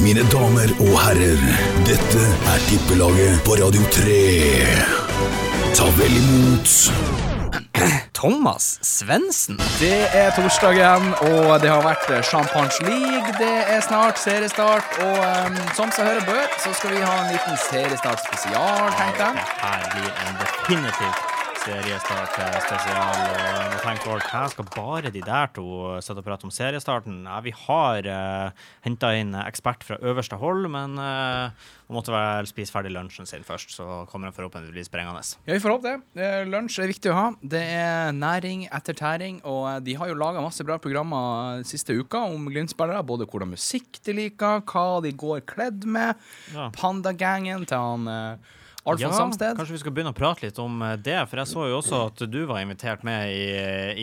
Mine damer og herrer, dette er tippelaget på Radio 3. Ta vel imot Thomas Svendsen. Det er torsdag igjen, og det har vært Champagne League. Det er snart seriestart, og um, som seg hører bør, så skal vi ha en liten seriestart spesial, tenkte jeg. Det her blir en definitivt seriestart eh. Og nå tenker folk her skal bare de der to sitte og prate om seriestarten. Ja, vi har uh, henta inn ekspert fra øverste hold, men uh, han måtte vel spise ferdig lunsjen sin først, så kommer han forhåpentligvis sprengende. Ja, vi får håpe det. Eh, Lunsj er viktig å ha. Det er næring etter tæring, og eh, de har jo laga masse bra programmer siste uka om Glimt-spillere. Både hvordan musikk de liker, hva de går kledd med. Ja. Pandagangen til han uh, Alfons Samsted. kanskje vi skal begynne å prate litt om eh, det, for jeg så jo også at du var invitert med i,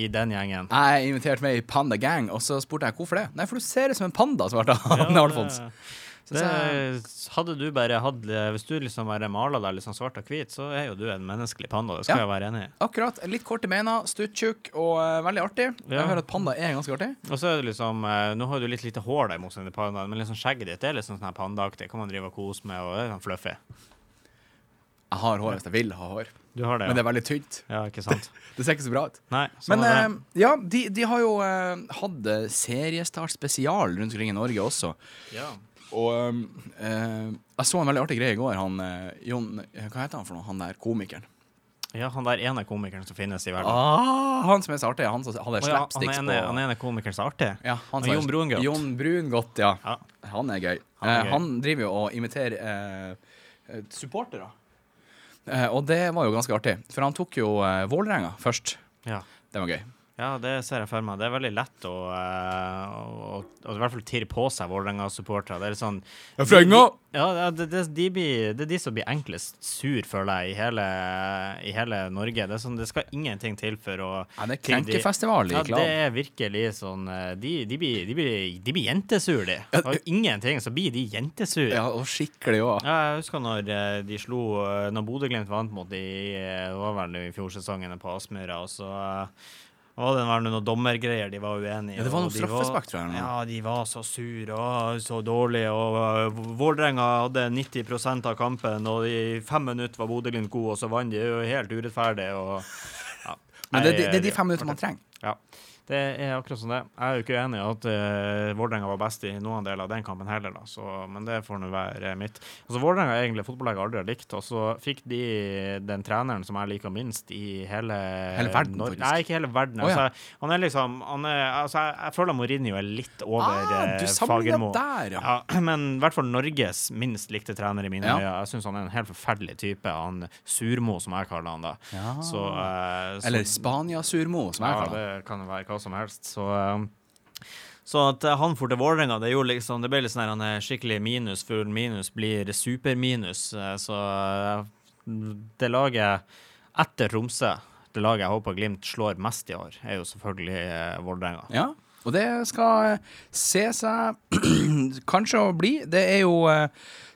i den gjengen. Jeg er invitert med i Panda Gang, og så spurte jeg hvorfor det. Nei, for du ser ut som en panda, svarte han Alfons. Det, hadde du bare hatt Hvis du liksom bare maler deg liksom svart og hvit, så er jo du en menneskelig panda. Det skal Ja. jeg være enig i. Akkurat. Litt kort i beina, stuttjukk og uh, veldig artig. Ja. Jeg hører at panda er ganske artig. Og så er det liksom uh, Nå har du litt lite hår der, motsatt til pandaen, men liksom skjegget ditt er litt sånn sånn pandaaktig. Kan man drive og kose med, og det er sånn fluffy. Jeg har hår hvis jeg vil ha hår, Du har det, men det er veldig tynt. ja ikke sant? Det ser ikke så bra ut. Nei, sånn Men er eh, ja, de, de har jo eh, hatt eh, seriestart spesial rundt omkring i Norge også. Ja. Og eh, jeg så en veldig artig greie i går. Han eh, Jon Hva heter han for noe? Han der komikeren. ja, han der ene komikeren som finnes i verden. Ah, han som er så artig. Han som hadde oh, ja, han, slapsticks ene, på han ene komikeren som er artig? ja, han Jon Brungot. Jon Brungot, ja. Ja. Han er gøy. Han er Eh, gøy. han driver jo og imiterer supportere. Eh, og det var jo ganske artig, for han tok jo eh, Vålerenga først. Ja. Det var gøy. Ja, det ser jeg for meg. Det er veldig lett å, eh, å, å i hvert fall tirre på seg Vålerenga-supportere. Det er litt sånn Vålerenga! Ja, ja, det, det, de blir, det er de som blir enklest sur, føler jeg, i hele, i hele Norge. Det, er sånn, det skal ingenting til for å Ja, det er de- krenkefestival i Ja, det er virkelig sånn eh, De, de, blir, de, blir, de blir jentesur, de. Og ingenting, så blir de jentesur. Ja, og skikkelig òg. Ja, jeg husker når eh, de slo Når Bodø-Glimt vant mot de det var vel i fjordsesongene på Aspmyra, og så eh, var det noen dommergreier de var uenige i. Ja, det var og noe de straffespark, tror jeg. Ja, de var så sure og så dårlige, og uh, Vålerenga hadde 90% av kampen, og i fem minutter var Bodø-Glimt god, og så vant de. Det er jo helt urettferdig. Og, ja. Men det, det, det er de fem minuttene man trenger. Ja, det er akkurat sånn det. Jeg er jo ikke enig i at uh, Vålerenga var best i noen deler av den kampen heller, da. Så, men det får nå være mitt. Altså, Vålerenga er egentlig fotballaget jeg aldri har likt, og så fikk de den treneren som jeg liker minst i hele Hele verden, Nor- faktisk. Nei, ikke hele verden. Oh, ja. altså, han er liksom han er, altså, jeg, jeg føler Mourinho er litt over Ah, eh, du Fagermo. der, ja. Ja, men i hvert fall Norges minst likte trener i mine Ja. Jeg syns han er en helt forferdelig type. Han Surmo, som jeg kaller han da. Ja. Så, uh, så- Eller Spania-surmo, som jeg ja, kaller han. det kan være hva som helst. Så, um, så at han for til Vålerenga, det, liksom, det ble litt sånn her, han er skikkelig minus. Full minus blir superminus. eh, Så eh, det laget etter Tromsø, det laget jeg håper Glimt slår mest i år, er jo selvfølgelig eh, Vålerenga. Ja, og det skal se seg kanskje å bli. Det er jo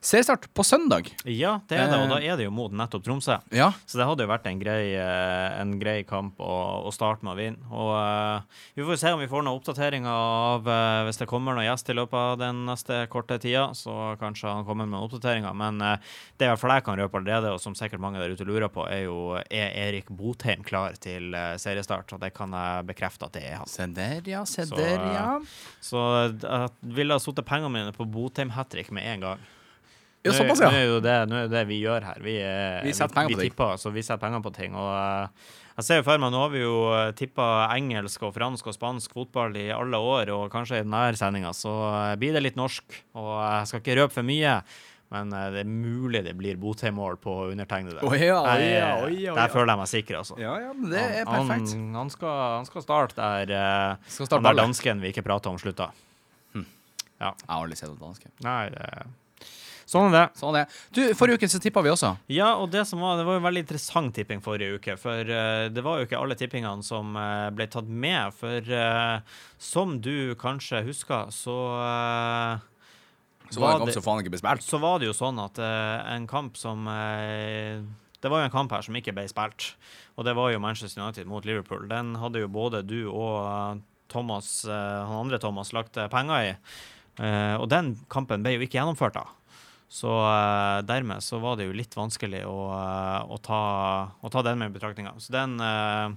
seriestart på søndag. Ja, det er det, og Eh. da er det jo mot nettopp Tromsø. Ja. Så det hadde jo vært en grei, eh, en grei kamp å, å starte med å vinne. Og uh, vi får se om vi får noen oppdateringer av uh, Hvis det kommer noen gjest i løpet av den neste korte tida, så kanskje han kommer med noen oppdateringer. Men uh, det i hvert fall jeg kan røpe allerede, og som sikkert mange der ute lurer på, er jo er Erik Botheim klar til eh, seriestart. Og det kan jeg bekrefte at det er han. Se der, ja. Se der, ja. Så så jeg ville ha satt pengene mine på Botheim hat trick med en gang. Ja, såpass, er- Nå er jo det, er det vi gjør her. Vi, er- Vi setter penger vi, på ting. tipper, så vi setter penger på ting. Og eh, jeg ser jo for meg, nå har vi jo tippa engelsk og fransk og spansk fotball i alle år, og kanskje i denne sendinga så eh, blir det litt norsk. Og jeg skal ikke røpe for mye, men eh, det er mulig det blir Botheim-mål på undertegnede. Oh, ja, Jeg- ja, oh, ja, Der føler jeg meg sikker, altså. Ja, ja, men det er perfekt. Han, han, skal, han skal starte der eh, Skal starte han der dansken vi ikke prata om, slutta. Jeg har aldri sett noen danske. Nei, det Sånn er det. Sånn er det. Du, forrige uke så tippa vi også. Ja, og det som var, det var jo veldig interessant tipping forrige uke. For uh, det var jo ikke alle tippingene som uh, ble tatt med. For uh, som du kanskje husker, så Så var det en kamp det- så var det jo sånn at en kamp som Det var jo en kamp her som ikke ble spilt, og det var jo Manchester United mot Liverpool. Den hadde jo både du og Thomas, han andre Thomas lagt penger i. Eh, og den kampen ble jo ikke gjennomført da. Så eh, dermed så var det jo litt vanskelig å, eh, å, ta, å ta den med i betraktninga. Så den eh,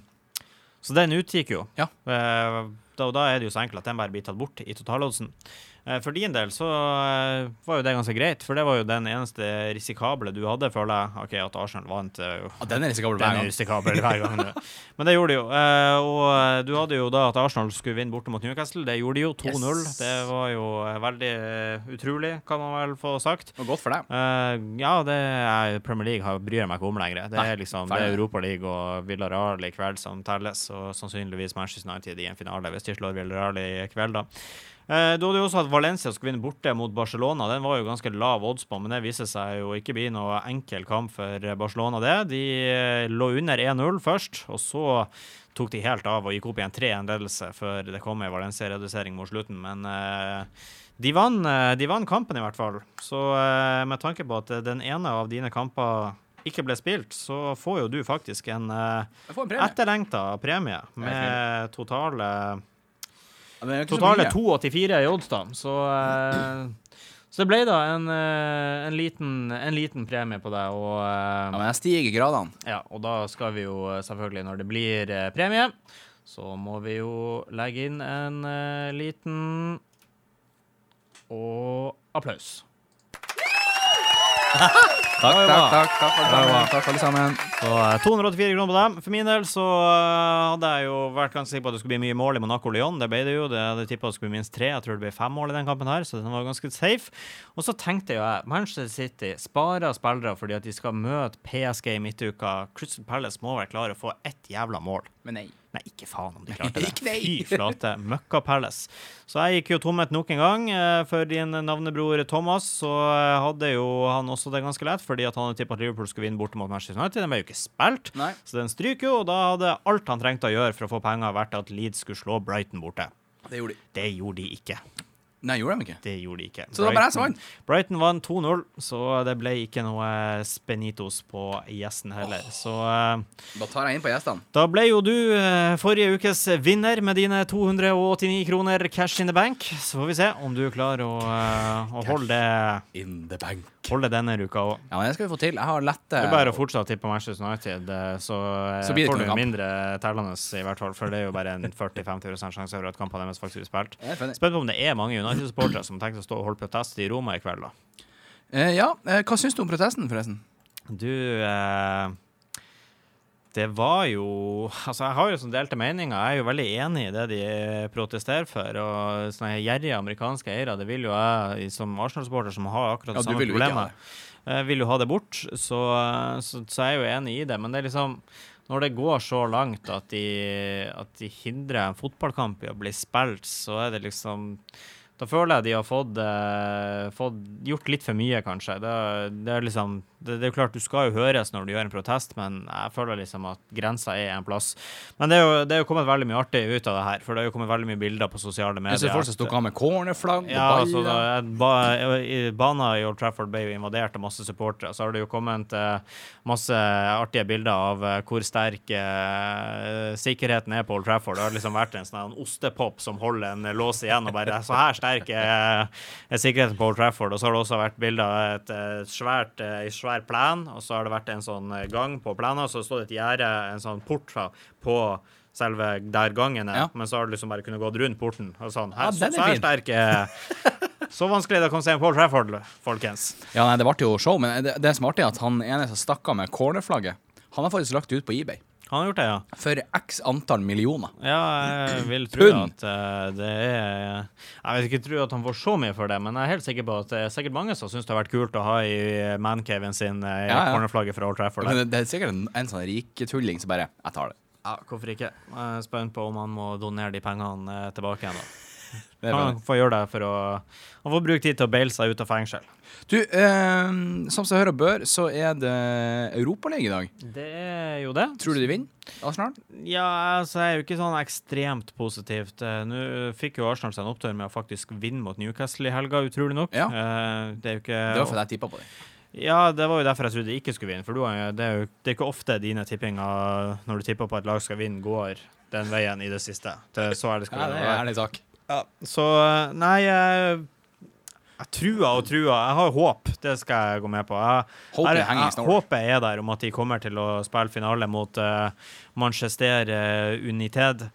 så den utgikk jo. Ja. Da, og da er det jo så enkelt at den bare blir tatt bort i totaloddsen. Eh, for din del så eh, var jo det ganske greit, for det var jo den eneste risikable du hadde, føler jeg. OK, at Arsenal vant. eh. Ja, den er risikabel hver er gang. risikabel hver gang. Men det gjorde de jo. Og du hadde jo da at Arsenal skulle vinne borte mot Newcastle. Det gjorde de jo. 2-0. Yes. Det var jo veldig utrolig, kan man vel få sagt. Og godt for deg. Ja, det er Premier League bryr jeg meg ikke om lenger. Det er liksom det er Europa League og Villarreal i kveld som telles, og sannsynligvis Manchester United i en finale hvis de slår Villarreal i kveld, da. Eh, du hadde jo også at Valencia skulle vinne borte mot Barcelona. Den var jo ganske lav odds på, men det viser seg jo ikke bli noe enkel kamp for Barcelona, det. De eh, lå under 1-0 først, og så tok de helt av og gikk opp i en 3-1-ledelse før det kom en Valencia-redusering mot slutten. Men eh, de vant, eh, de vant kampen, i hvert fall. Så eh, med tanke på at den ene av dine kamper ikke ble spilt, så får jo du faktisk en en premie. etterlengta premie med totale Ja, det er ikke så Totale mye. 2,84 i odds, da. Så, eh, så det ble da en, eh, en, liten, en liten premie på deg. Og, Ja, eh, men jeg stiger gradene. ja, og da skal vi jo eh, selvfølgelig, når det blir eh, premie, så må vi jo legge inn en eh, liten og applaus. Takk, takk, takk, takk, takk, takk, alle sammen. Så eh, 284 kroner på dem. For min del så eh, hadde jeg jo vært ganske sikker på at det skulle bli mye mål i Monaco-Lyon. Det ble det jo. Det hadde tippa det skulle bli minst tre. Jeg tror det ble fem mål i den kampen her, så den var ganske safe. Og så tenkte jo jeg Manchester City sparer spillere fordi at de skal møte PSG i midtuka. Crystal Palace må være klare å få ett jævla mål. Men nei. Nei, ikke faen om de klarte det. Fy flate. Møkka Palace. Så jeg gikk jo tomhet nok en gang. eh, For din navnebror Thomas så eh, hadde jo han også det ganske lett, fordi at han hadde tippa at Liverpool skulle vinne borte mot Manchester United. Den ble jo ikke spilt, Nei. så den stryker jo. Og da hadde alt han trengte å gjøre for å få penger, vært at Leeds skulle slå Brighton borte. Det gjorde de. Det gjorde de ikke. Nei, gjorde de ikke? Det gjorde de ikke. Så det var bare jeg som vant. Brighton vant 2-0, så det ble ikke noe Spenitos på gjesten heller. Så eh, Da tar jeg inn på gjestene. da ble jo du eh, forrige ukes vinner med dine 289 kroner cash in the bank. Så får vi se om du klarer å, eh, å holde, det, In the bank. Holde denne uka òg. Ja, men det skal vi få til. Jeg har lette Det er bare å fortsette å tippe Manchester United, eh, så, eh, Så får du mindre tellende, i hvert fall. For det er jo bare en 40-50 sjanse for at kampene deres faktisk blir spilt. Spent på om det er mange United-supportere som tenker å stå og holde protest i Roma i kveld, da. Eh, ja, eh, hva syns du om protesten, forresten? Du eh, Det var jo Altså, jeg har jo sånn delte meninger. Jeg er jo veldig enig i det de protesterer for. Og sånne gjerrige amerikanske eiere, det vil jo jeg som Arsenal-supporter, som har akkurat Ja, det samme problemet, vil jo ha det bort. Så, så, så jeg er jo enig i det. Men det er liksom når det går så langt at de, at de hindrer en fotballkamp i å bli spilt, så er det liksom Da føler jeg de har fått, eh, fått gjort litt for mye, kanskje. Det, det er liksom det, det er jo klart, du skal jo høres når du gjør en protest, men jeg føler liksom at grensa er en plass. Men det er jo, det er jo kommet veldig mye artig ut av det her, for det er jo kommet veldig mye bilder på sosiale medier. Jeg ser folk som stukket av med cornerflagg Ja, og baller. Altså, ba, Bana i Old Trafford ble jo invadert av masse supportere. Så har det jo kommet eh, masse artige bilder av eh, hvor sterk eh, sikkerheten er på Old Trafford. Det har liksom vært en sånn ostepop som holder en lås igjen, og bare Så her sterk er, er sikkerheten på Old Trafford. Og så har det også vært bilder av et eh, svært, eh, svær plen, og så har det vært en sånn eh, gang på plenen, og så står det et gjerde, en sånn port på selve der gangen er, Ja. men så har du liksom bare kunnet gått rundt porten. og sånn. Ja, Her, er så her sterk er Så vanskelig det kan seg på Paul Trafford, folkens. Ja, nei, det ble jo show, men det, det som er artig, er at han ene som stakk av med cornerflagget, han har faktisk lagt det ut på eBay. Han har gjort det, ja. For x antall millioner. Ja, jeg vil tro at eh, det er Jeg vil ikke tro at han får så mye for det, men jeg er helt sikker på at det er sikkert mange som syns det har vært kult å ha i mancaven sin i Ja, ja. cornerflagget fra Old Trafford. Men det, det er sikkert en, en sånn riketulling som bare Jeg tar det. Ja, hvorfor ikke? Jeg er spent på om han må donere de pengene eh, tilbake igjen. da. det Han får gjøre det for å Han får bruke tid til å baile seg ut av fengsel. Du, eh, som seg hør og bør, så er det Europaliga i dag. Det er jo det. Tror du de vinner, Arsenal? Ja, altså, jeg er jo ikke sånn ekstremt positivt. Eh, Nå fikk jo Arsenal seg en opptur med å faktisk vinne mot Newcastle i helga, utrolig nok. Ja. Eh, det er jo ikke Det var fordi jeg tippa på dem. Ja, det var jo derfor jeg trodde de ikke skulle vinne. For du, det er jo det er ikke ofte dine tippinger når du tipper på at lag skal vinne, går den veien i det siste. Det er så ærlig skal Ja, det være. Ja, så eh, nei, jeg Jeg trua og trua. Jeg har håp, det skal jeg gå med på. Jeg, jeg- jeg- håpet er der om at de kommer til å spille finale mot uh, Manchester eh, United,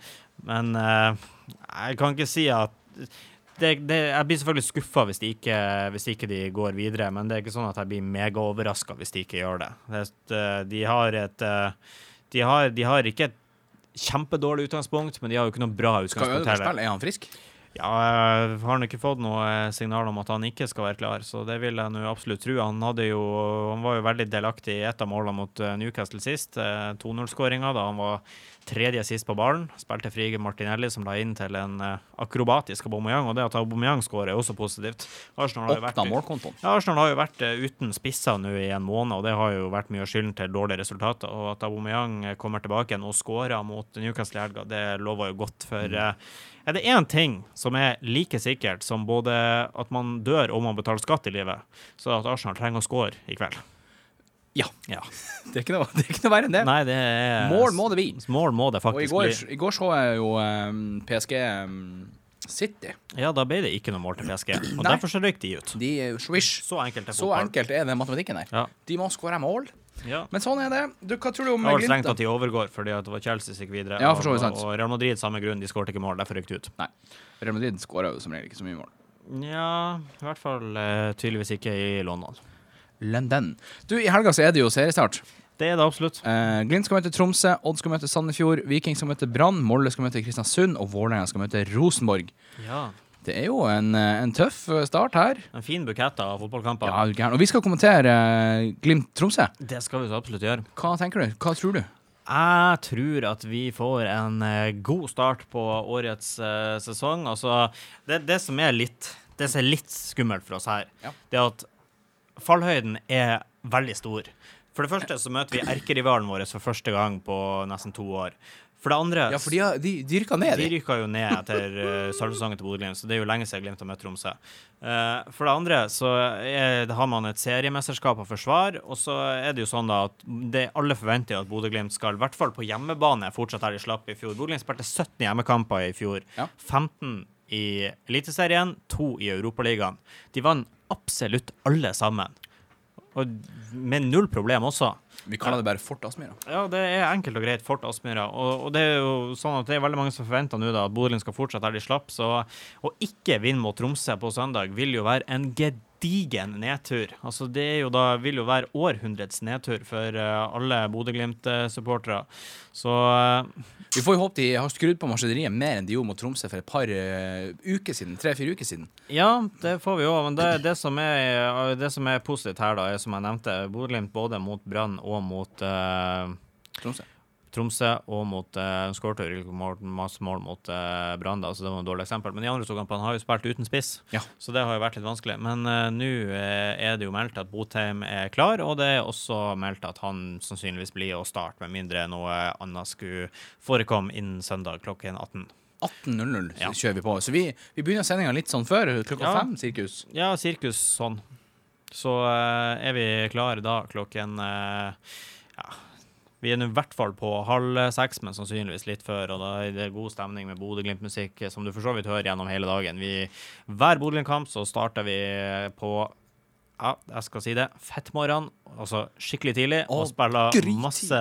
men uh, jeg kan ikke si at det, det, jeg blir selvfølgelig skuffa hvis, hvis ikke de går videre, men det er ikke sånn at jeg blir megaoverraska hvis de ikke gjør det. det de, har et, de, har, de har ikke et kjempedårlig utgangspunkt, men de har jo ikke noe bra utgangspunkt heller. spille? Er han frisk? Ja, jeg har han ikke fått noe eh, signal om at han ikke skal være klar, så det vil jeg nå absolutt tro. Han, jo, han var jo veldig delaktig i ett av målene mot eh, Newcastle sist, eh, 2-0-skåringa, da han var tredje sist på ballen. Spilte Frige Martinelli, som la inn til en eh, akrobatisk Aubameyang, og det at Aubameyang skårer, er også positivt. Arsenal har jo vært ja, Arsenal har jo vært eh, uten spisser nå i en måned, og det har jo vært mye av skylden til dårlige resultater. Og at Aubameyang eh, kommer tilbake igjen og skårer mot Newcastle i helga, det lover jo godt. For eh, er det én ting som er like sikkert som både at man dør og man betaler skatt i livet, så er det at Arsenal trenger å skåre i kveld. Ja. Ja. Det er ikke noe, det er ikke noe verre enn det. Nei, det er Mål må det bli. Mål må det Og i faktisk går, bli. i går så jeg jo um, PSG um, City. Ja, da ble det ikke noe mål til PSG, og Nei. derfor så røyk de ut. De swish. Så enkelt er Så enkelt er det matematikken der. Ja. De må skåre mål. Ja. Men sånn er det. Du, hva tror du om Glimt? strengt at de overgår fordi at det var Chelsea som gikk videre. Ja, og, og Real Madrid samme grunn, de skåret ikke mål, derfor røyk de ut. Nei. Real Madrid skårer jo som regel ikke så mye mål. Ja, i hvert fall eh, tydeligvis ikke i London. London. Du, i helga så er det jo seriestart. Det er det absolutt. Eh, Glimt skal møte Tromsø, Odd skal møte Sandefjord, Viking skal møte Brann, Molde skal møte Kristiansund, og Vålerenga skal møte Rosenborg. Ja. Det er jo en, eh, en tøff eh, start her. En fin bukett av fotballkamper. Ja. Og vi skal kommentere eh, Glimt-Tromsø. Det skal vi så absolutt gjøre. Hva tenker du? Hva tror du? Jeg tror at vi får en god start på årets eh, sesong. Altså, det, det som er litt Det som er litt skummelt for oss her, Ja. det er at fallhøyden er veldig stor. For det første så møter vi erkerivalen vår for første gang på nesten to år. For det andre Ja, for de, har- de, de rykka ned, De de. rykka jo ned etter uh, salgsesongen til Bodø-Glimt, så det er jo lenge siden Glimt har møtt Tromsø. Uh, for det andre så er, har man et seriemesterskap å forsvare, og så er det jo sånn da at det, alle forventer at Bodø-Glimt skal, i hvert fall på hjemmebane, fortsatt der de slapp i fjor. Bodø-Glimt spilte 17 hjemmekamper i fjor. Ja. 15 i Eliteserien, to i Europaligaen. De vant absolutt alle sammen. Og med null problem også. Vi kaller det bare Fort Aspmyra. Ja, det er enkelt og greit Fort Aspmyra. Og, og det er jo sånn at det er veldig mange som forventer nå da at Bodø-Glimt skal fortsette der de slapp. Så å ikke vinne mot Tromsø på søndag vil jo være en gedigen nedtur. Altså det jo da vil jo være århundrets nedtur for eh, alle Bodø-Glimt-supportere. Så eh, Vi får jo håpe de har skrudd på maskineriet mer enn de gjorde mot Tromsø for et par uh, uker siden. Tre-fire uker siden. ja, det får vi jo. Men det, det, som er, det som er positivt her, da, er som jeg nevnte, Bodø-Glimt både mot Brann og mot uh, Tromsø. Tromsø og mot uh, mål, masse mål mot uh, Brann, da, så det var et dårlig eksempel. Men de andre to kampene har jo spilt uten spiss, Ja. så det har jo vært litt vanskelig. Men uh, nå eh, er det jo meldt at Botheim er klar, og det er også meldt at han sannsynligvis blir å starte, med mindre noe annet skulle forekomme innen søndag klokken 18. 18.00 Ja. kjører vi på. Så vi, vi begynner sendinga litt sånn før. Klokka Ja. fem, sirkus. Ja, sirkus sånn. Så uh, er vi klare da klokken eh, ja, vi er nå i hvert fall på halv seks, men sannsynligvis litt før. Og da er det god stemning med Bodø-Glimt-musikk, som du for så vidt hører gjennom hele dagen. Vi, hver Bodø-Glimt-kamp så starter vi på ja, jeg skal si det. Fettmorgen, altså skikkelig tidlig, og, og spiller masse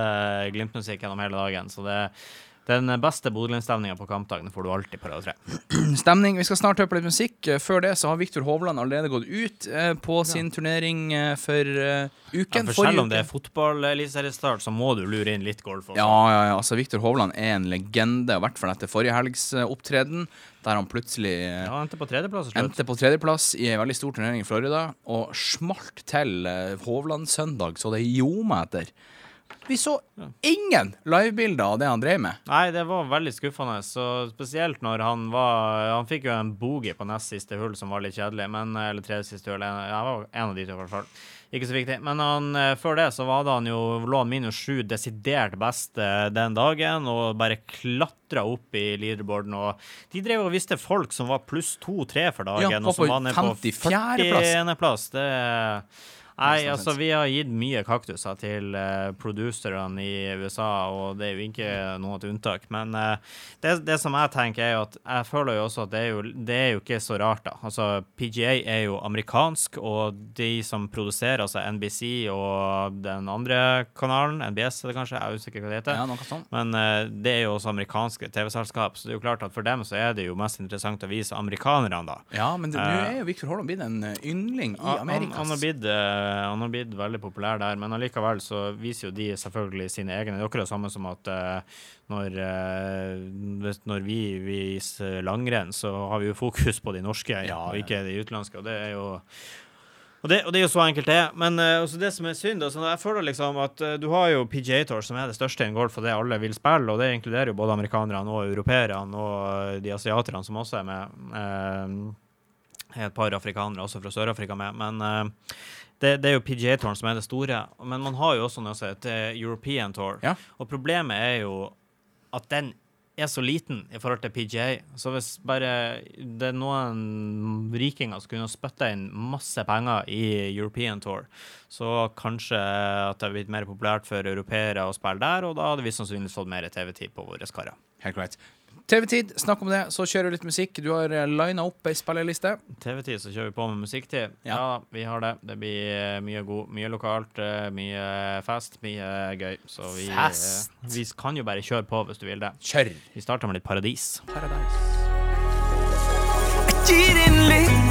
Glimt-musikk gjennom hele dagen. Så det den beste Bodø-Glimt-stemninga på kampdagen får du alltid på Radio 3. Stemning. Vi skal snart høre på litt musikk. Eh, Før det så har Viktor Hovland allerede gått ut eh, på sin turnering eh, for uken. Ja, for selv om det er fotball-eliteseriestart, så må du lure inn litt golf også. Ja, ja, ja. Altså, Viktor Hovland er en legende, i hvert fall etter forrige helgs eh, opptreden, der han plutselig eh, Ja, endte på tredjeplass slutt. endte på tredjeplass i en veldig stor turnering i Florida, og smalt til eh, Hovland-søndag, så det ljoma etter. Vi så ingen livebilder av det han drev med. Nei, det var veldig skuffende. Så spesielt når han var Han fikk jo en boogie på nest siste hull som var litt kjedelig, men Eller tredje siste hull. Ja, var en av de to, i hvert fall. Ikke så viktig. Men han, eh, før det så var han jo lå han minus sju desidert best den dagen, og bare klatra opp i leaderboarden. Og de drev og visste folk som var pluss to-tre for dagen, Ja, og som var nede på 54. plass. 40. plass. Det Nei, altså vi har gitt mye kaktuser til uh, producerne i USA, og det er jo ikke noe til unntak. Men uh, det, det som jeg tenker, er jo at jeg føler jo også at det er jo, det er jo ikke så rart, da. Altså PGA er jo amerikansk, og de som produserer, altså NBC og den andre kanalen, NBS er det kanskje, jeg er usikker hva det heter. Ja, sånt. Men uh, det er jo også amerikanske TV-selskap, så det er jo klart at for dem så er det jo mest interessant å vise amerikanerne, da. Ja, men nå Eh, er jo Victor Holland blitt en eh, yndling i Amerika. han, han, har blitt, eh, han har blitt veldig populær der, men allikevel så viser jo de selvfølgelig sine egne. Det er akkurat samme som at eh, når, eh, når vi viser langrenn, så har vi jo fokus på de norske, Ja, og ikke de utenlandske. Og det er jo og det, og det er jo så enkelt det er. Men uh, også det som er synd, altså, jeg føler liksom at uh, du har jo PGA Tour, som er det største innen golf, og det alle vil spille, og det inkluderer jo både amerikanerne og europeerne og uh, de asiaterne som også er med. Uh, et par afrikanere også fra Sør-Afrika med. Men eh, det, det er jo PGA-touren som er det store. Men man har jo også noe som heter European Tour. Ja. Og problemet er jo at den er så liten i forhold til PGA. Så hvis bare det er noen rikinger som kunne spytta inn masse penger i European Tour, så kanskje at det har blitt mer populært for europeere å spille der, og da hadde vi sannsynligvis fått mer TV-tid på våre karer. Helt greit. TV-tid, snakk om det, så kjører vi litt musikk. Du har lina opp ei spilleliste. TV-tid så kjører vi på med musikktid. Ja. Ja. vi har det. Det blir eh, mye god, mye lokalt, eh, mye fest, mye gøy. Så vi, eh, Fest. vi kan jo bare kjøre på hvis du vil det. Kjør! Vi starter med litt Paradis. Paradise. gir inn litt.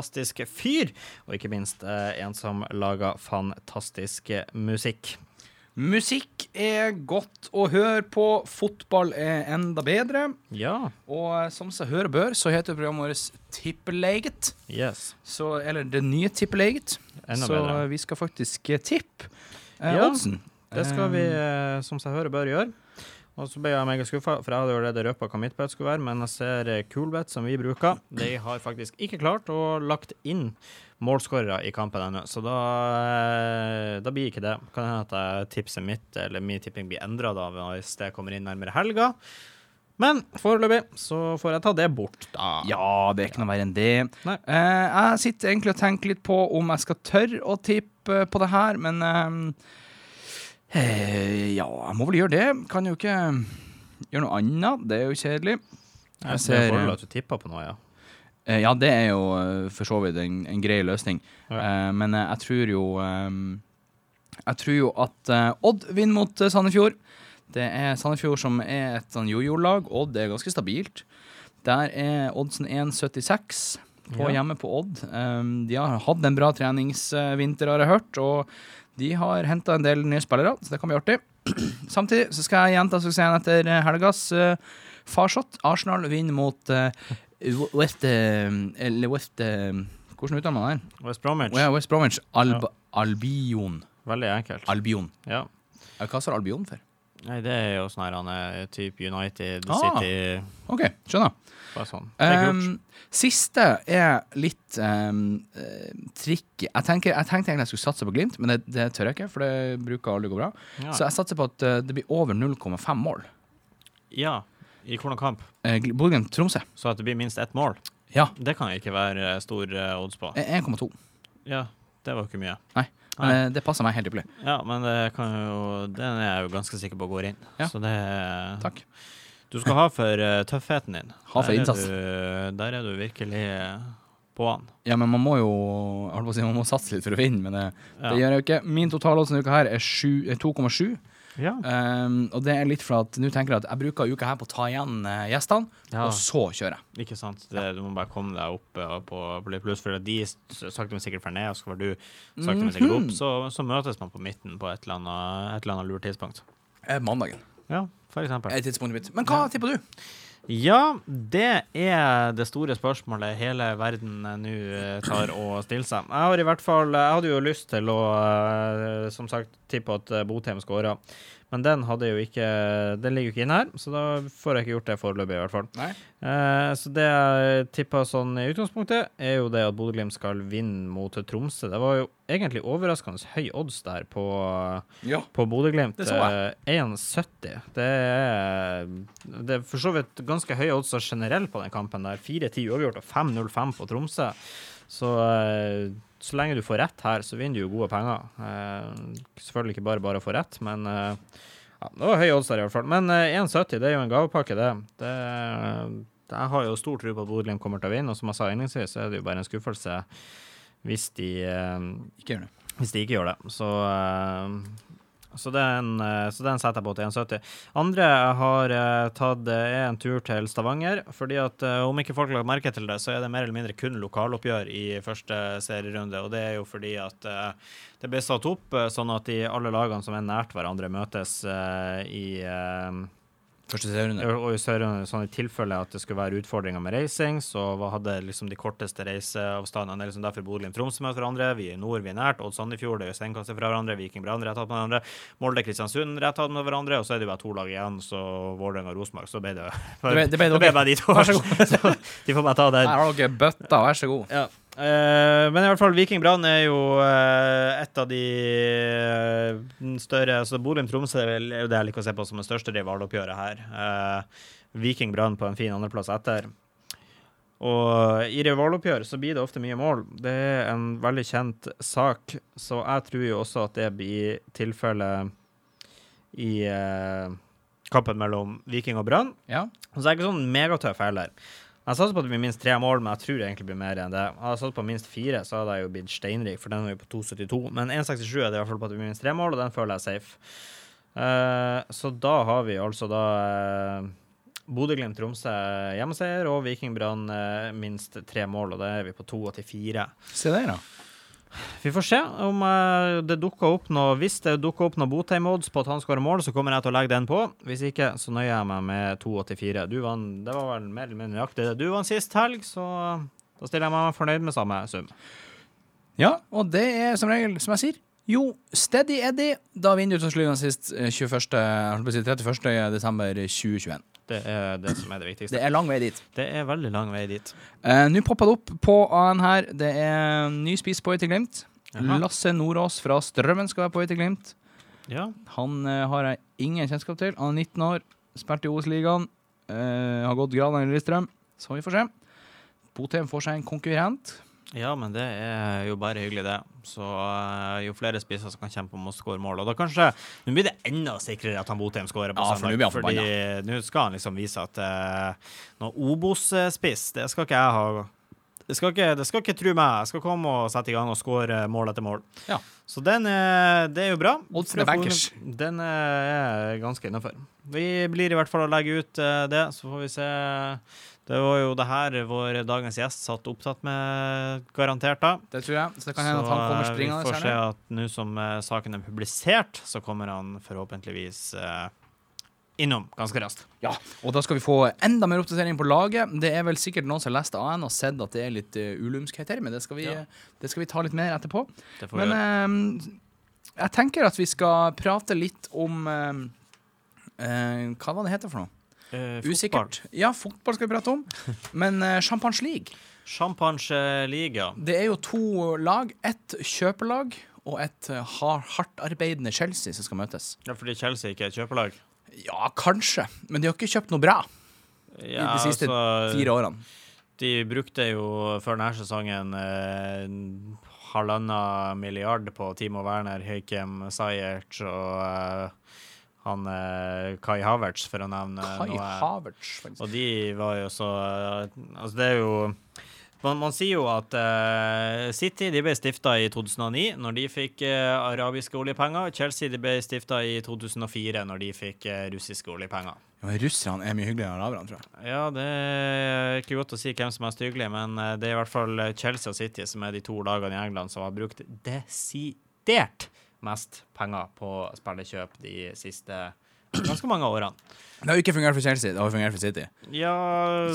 Fantastisk fyr, og ikke minst eh, en som lager fantastisk musikk. Musikk er godt å høre på, fotball er enda bedre. Ja. Og eh, som seg hør og bør, så heter programmet vårt Tippeleget. Yes. Så, eller Det nye Tippeleget. Enda så bedre. eh, vi skal faktisk tippe eh, Ja, oddsen. Det skal vi, som seg hører, bør gjøre. Og så ble jeg megaskuffa, for jeg hadde allerede røpa hva mitt bet skulle være, men jeg ser eh, Coolbet, som vi bruker, de har faktisk ikke klart å lagt inn målskårere i kampen ennå, så da, eh, da blir ikke det. Kan hende at tipset mitt, eller min tipping, blir endra hvis det kommer inn nærmere helga. Men foreløpig så får jeg ta det bort, da. Ja, det er ikke noe verre enn det. Eh, jeg sitter egentlig og tenker litt på om jeg skal tørre å tippe på det her, men eh, eh, Ja, jeg må vel gjøre det. Kan jo ikke gjøre noe annet. Det er jo kjedelig. Jeg ser for meg eh, at du tipper på noe, ja. Eh, ja, det er jo eh, for så vidt en, en grei løsning. Ja. Eh, men eh, jeg tror jo eh, Jeg tror jo at eh, Odd vinner mot eh, Sandefjord. Det er Sandefjord som er et sånn jojo-lag. Odd er ganske stabilt. Der er oddsen 1,76 på Ja. hjemme på Odd. Um, de har hatt en bra treningsvinter, har jeg hørt, og de har henta en del nye spillere, så det kan bli artig. Samtidig så skal jeg gjenta suksessen etter eh, helgas uh, farsott. Arsenal vinner mot uh, West uh, Eller West uh, Hvordan uttaler man det? West Bromwich. Oh, ja, West Bromwich. Alb Albion. Veldig enkelt. Albion. Ja. Ja, Hva står Albion for? Nei, det er jo sånn her han er type United Ah. City OK, skjønner. Bare sånn. Um, siste er litt um, eh, tricky. Jeg, tenker, jeg tenkte egentlig jeg skulle satse på Glimt, men det, det tør jeg ikke, for det bruker aldri gå bra. Ja. Så jeg satser på at eh, det blir over 0,5 mål. ja. I hvordan kamp? Uh, Bodø-Glimt-Tromsø. Så at det blir minst ett mål? Ja. Det kan ikke være eh, stor eh, odds på. eh, 1,2. Ja, det var jo ikke mye. Nei. Eh, det passer meg helt ypperlig. Ja, men det kan jo Den er jeg jo ganske sikker på går inn. Ja. Så det Takk. Du skal ha for uh, tøffheten din. Ha for innsats. Der er du virkelig eh, på han. Ja, men man må jo holdt på å si, man må satse litt for å vinne, men det, Ja. det gjør jeg jo ikke. Min totalodds denne uka her er er 2,7. Ja. Um, og det er litt for at nå tenker jeg at jeg bruker uka her på å ta igjen uh, gjestene, Ja. og så kjører jeg. Ikke sant. Det, du må bare komme deg opp uh, på, på pluss, for de sakte, men sikkert får ned, og så får du sakte, men sikkert Mhm. opp. Så, så møtes man på midten på et eller annet, et eller annet lurt tidspunkt. Eh, mandagen Ja, for eksempel. er tidspunktet mitt. Men hva tipper du? Ja, det er det store spørsmålet hele verden eh, nå eh, tar og stiller seg. Jeg har i hvert fall Jeg hadde jo lyst til å, eh, som sagt, tippe at Botheim skåra. Men den ikke Den ligger jo ikke inne her, så da får jeg ikke gjort det foreløpig, i hvert fall. Eh, så det jeg tippa sånn i utgangspunktet, er jo det at Bodø-Glimt skal vinne mot Tromsø. Det var jo egentlig overraskende høy odds der på, Ja. på Bodø-Glimt. Det så jeg. Eh, 1,70. Det er, det er for så vidt ganske høye odds generelt på den kampen der. 4-10 uavgjort og 5-0-5 på Tromsø. Så eh, så lenge du får rett her, så vinner du jo gode penger. Eh, selvfølgelig ikke bare bare å få rett, men eh, ja, det var høye odds der i hvert fall. Men eh, 1,70 det er jo en gavepakke, det. det jeg har jo stor tro på at Bodø-Glimt kommer til å vinne, og som jeg sa innledningsvis, så er det jo bare en skuffelse hvis de eh, Ikke gjør det. hvis de ikke gjør det. Så, eh, så, den, eh, så den setter jeg på til 1,70. Andre har eh, tatt, eh, en tur til Stavanger. fordi at om ikke folk har merke til det, så er det mer eller mindre kun lokaloppgjør i første serierunde. Og det er jo fordi at det ble satt opp sånn at de alle lagene som er nært hverandre, møtes i Første serierunde. og i Sør-Runde, sånn i tilfelle at det skulle være utfordringer med reising, så hadde liksom de korteste reiseavstandene. Det er liksom derfor Bodø og Tromsø møter hverandre. Vi i nord, vi er nært. Odd Sandefjord det er jo steinkastet fra hverandre. Viking Brann rett attmed hverandre. Molde Kristiansund rett attmed hverandre. Og så er det jo bare to lag igjen, så Vålerenga og Rosenborg. Så ble det Det ble- det ble det ble bare de to. Vær så god. Så de får bare ta den. Her har dere bøtta, vær så god. Ja. Eh, men i hvert fall Viking Brann er jo uh, et av de uh, større altså Bodø-Tromsø er er jo det jeg liker å se på som det største rivaloppgjøret her. Viking Brann på en fin andreplass etter. Og i rivaloppgjør så blir det ofte mye mål. Det er en veldig kjent sak, så jeg tror jo også at det blir tilfellet i kampen mellom Viking og Brann. Ja. Så det er ikke sånn megatøff heller. Jeg satser på at det blir minst tre mål, men jeg tror det egentlig blir mer enn det. Hadde jeg satset på minst fire, så hadde jeg jo blitt steinrik, for den er jo på 2,72. Men 1,67 er det i hvert fall på at det blir minst tre mål, og den føler jeg er safe. Uh, så da har vi altså da uh, Bodø-Glimt-Tromsø hjemmeseier, og Viking Brann eh, minst tre mål, og da er vi på 2,84. Se der, da. Vi får se om eh, det dukker opp noe Hvis det dukker opp noe Botheim-odds på at han skårer mål, så kommer jeg til å legge den på. Hvis ikke, så nøyer jeg meg med 2,84. Du vant, det var vel mer eller mindre nøyaktig det du vant sist helg, så da stiller jeg meg fornøyd med samme sum. Ja, og det er som regel, som jeg sier, jo steady Eddie da vinner sist til 21. jeg holdt på 31. desember 2021. Det er det som er det viktigste. Det er lang vei dit. Det er veldig lang vei dit. Eh, Nå poppa det opp på AN her. Det er ny spiseboy til Glimt. Jaha. Lasse Nordås fra Strømmen skal være på vei til Glimt. Ja. Han eh, har jeg ingen kjennskap til. Han er 19 år, spilt i OS-ligaen. eh, har gått Granheim Lillestrøm, så vi får se. Botheim får seg en konkurrent. Ja, men det er jo bare hyggelig, det. Så uh, jo flere spisser som kan kjempe om å skåre mål. Og da kanskje Nå blir det enda sikrere at han Botheim skårer på Ja, for blir han Fordi nå skal han liksom vise at uh, noe Obos-spiss, det skal ikke jeg ha. Det skal, ikke, det skal ikke tro meg. Jeg skal komme og sette i gang og skåre mål etter mål. Ja. Så den er, det er jo bra. Oddsen er bankers. Den er ganske innafor. Vi blir i hvert fall å legge ut uh, det, så får vi se. Det var jo det her vår dagens gjest satt opptatt med, garantert da. Det tror jeg. Så det kan hende at han kommer Så, eh, springende. Vi får se at nå som uh, saken er publisert, så kommer han forhåpentligvis uh, innom ganske raskt. Ja, og da skal vi få enda mer oppdatering på laget. Det er vel sikkert noen som har lest AN og sett at det er litt uh, ulumskhet her, men det skal, vi, Ja. det skal vi ta litt mer etterpå. Men uh, jeg tenker at vi skal prate litt om uh, Hva var det heter for noe? Eh, Usikkert. Ja, fotball skal vi prate om. Men uh, Champagne League, Champagne-liga. det er jo to lag. Ett kjøpelag og et uh, hardtarbeidende Chelsea som skal møtes. Ja, fordi Chelsea ikke er et kjøpelag. Ja, kanskje, men de har ikke kjøpt noe bra Ja, de siste altså, fire årene. De brukte jo før denne sesongen eh, halvannen milliard på Timo Werner, Høykem Sayert og eh, han eh, Kai Havertz, for å nevne Kai noe. Havertz, faktisk. Og de var jo så Altså, det er jo man, man sier jo at uh, City de ble stifta i 2009, når de fikk uh, arabiske oljepenger. Chelsea de ble stifta i 2004, når de fikk uh, russiske oljepenger. Ja, Russerne er mye hyggeligere enn araberne, tror jeg. Ja, det er ikke godt å si hvem som er mest hyggelig, men eh, det er i hvert fall Chelsea og City som er de to lagene i England som har brukt desidert mest penger på spillekjøp de siste ganske mange årene. Det har jo ikke fungert for Chelsea, det har fungert for City. Ja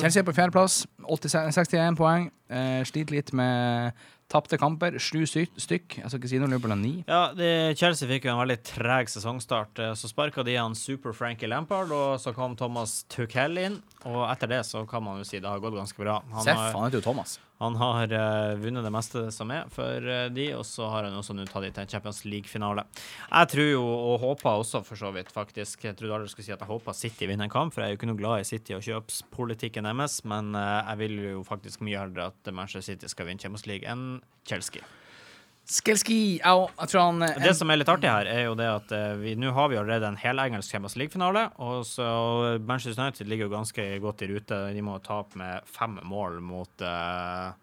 Chelsea er på fjerdeplass, 61 poeng. Eh, sliter litt med tapte kamper. Sju stykk. Jeg skal ikke si noe, Liverpool har ni. Ja, det, Chelsea fikk jo en veldig treg sesongstart. Eh, Så sparka de han Super Frankie Lampard, og så kom Thomas Tuchel inn. Og etter det så kan man jo si det har gått ganske bra. Han Seff, har, han heter jo Thomas. Han har uh, vunnet det meste som er for uh, de, og så har han også nå tatt de til en Champions League-finale. Jeg tror jo, og håper også for så vidt, faktisk Jeg trodde aldri skulle si at jeg håper City vinner en kamp, for jeg er jo ikke noe glad i City og kjøpspolitikken deres, men uh, jeg vil jo faktisk mye heller at Manchester City skal vinne Champions League enn Chelsea. Skelski, au, jeg tror han en... Det som er litt artig her, er jo det at eh, vi nå har vi allerede en helengelsk Champions League-finale. Og så Manchester United ligger jo ganske godt i rute. De må tape med fem mål mot uh,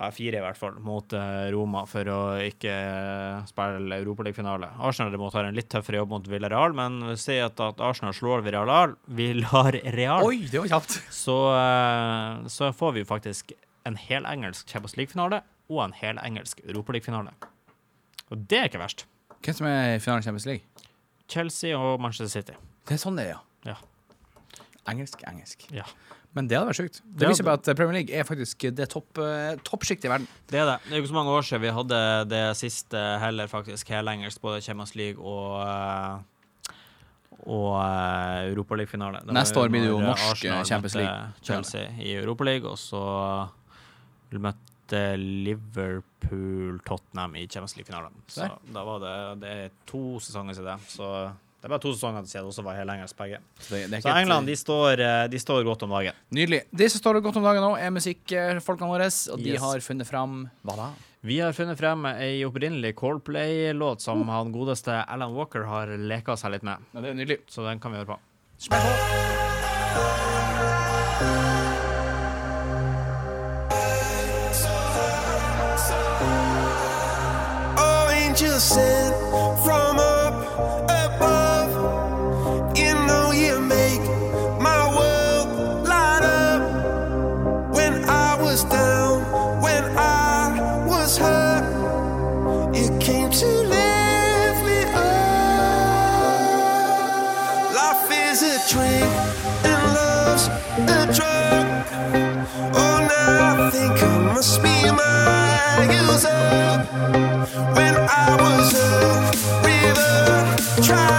ja, Fire, i hvert fall, mot eh, Roma for å ikke eh, spille Europaliga-finale. Arsenal derimot har en litt tøffere jobb mot Villarreal, men si at, at Arsenal slår Villarreal, Villarreal Oi, det var kjapt. så, eh, så får vi jo faktisk en hel engelsk Champions League-finale og en hel engelsk Europaliga-finale. Og det er ikke verst. Hvem som er i finalen i Champions League? Chelsea og Manchester City. Det er sånn det er, ja. Ja. Engelsk, engelsk. Ja. Men det hadde vært sjukt. Det viser bare at Premier League er faktisk det topp, eh, toppsjiktet i verden. Det er det. Det er jo ikke så mange år siden vi hadde det siste heller, faktisk, helengelsk, både Champions League og eh, og Europaliga-finale. Neste år blir det jo norsk, eh, Champions League. Chelsea i Europaliga, og så møtte Liverpool Tottenham i Champions League-finalen. Så da var det, det er to sesonger siden det. Så det er bare to sesonger siden det også var helengelsk begge. Så, det, det Så et- England de står, eh, de står godt om dagen. Nydelig. De som står godt om dagen nå, er musikkfolkene våre, og de Yes. har funnet fram Hva da? Vi har funnet frem ei opprinnelig Coldplay-låt som Oh. han godeste Alan Walker har leka seg litt med. Ja, det er nydelig. Så den kan vi høre på. Smell på. Sent from up above. You know you make my world light up. When I was down, when I was hurt, you came to lift me up. Life is a dream and love's a drug. Oh, now I think I must be my user. When I was a river trotter,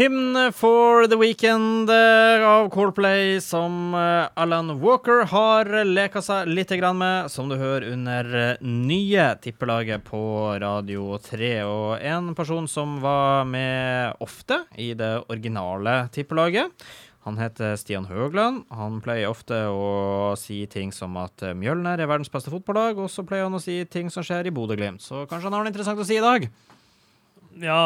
Hymn for the Weekend av Coldplay, som eh, Alan Walker har leka seg litt med, som du hører under eh, nye tippelaget på Radio 3. Og en person som var med ofte i det originale tippelaget. Han heter Stian Høgland. Han pleier ofte å si ting som at eh, Mjølner er verdens beste fotballag, og så pleier han å si ting som skjer i Bodø-Glimt. Så kanskje han har noe interessant å si i dag? Ja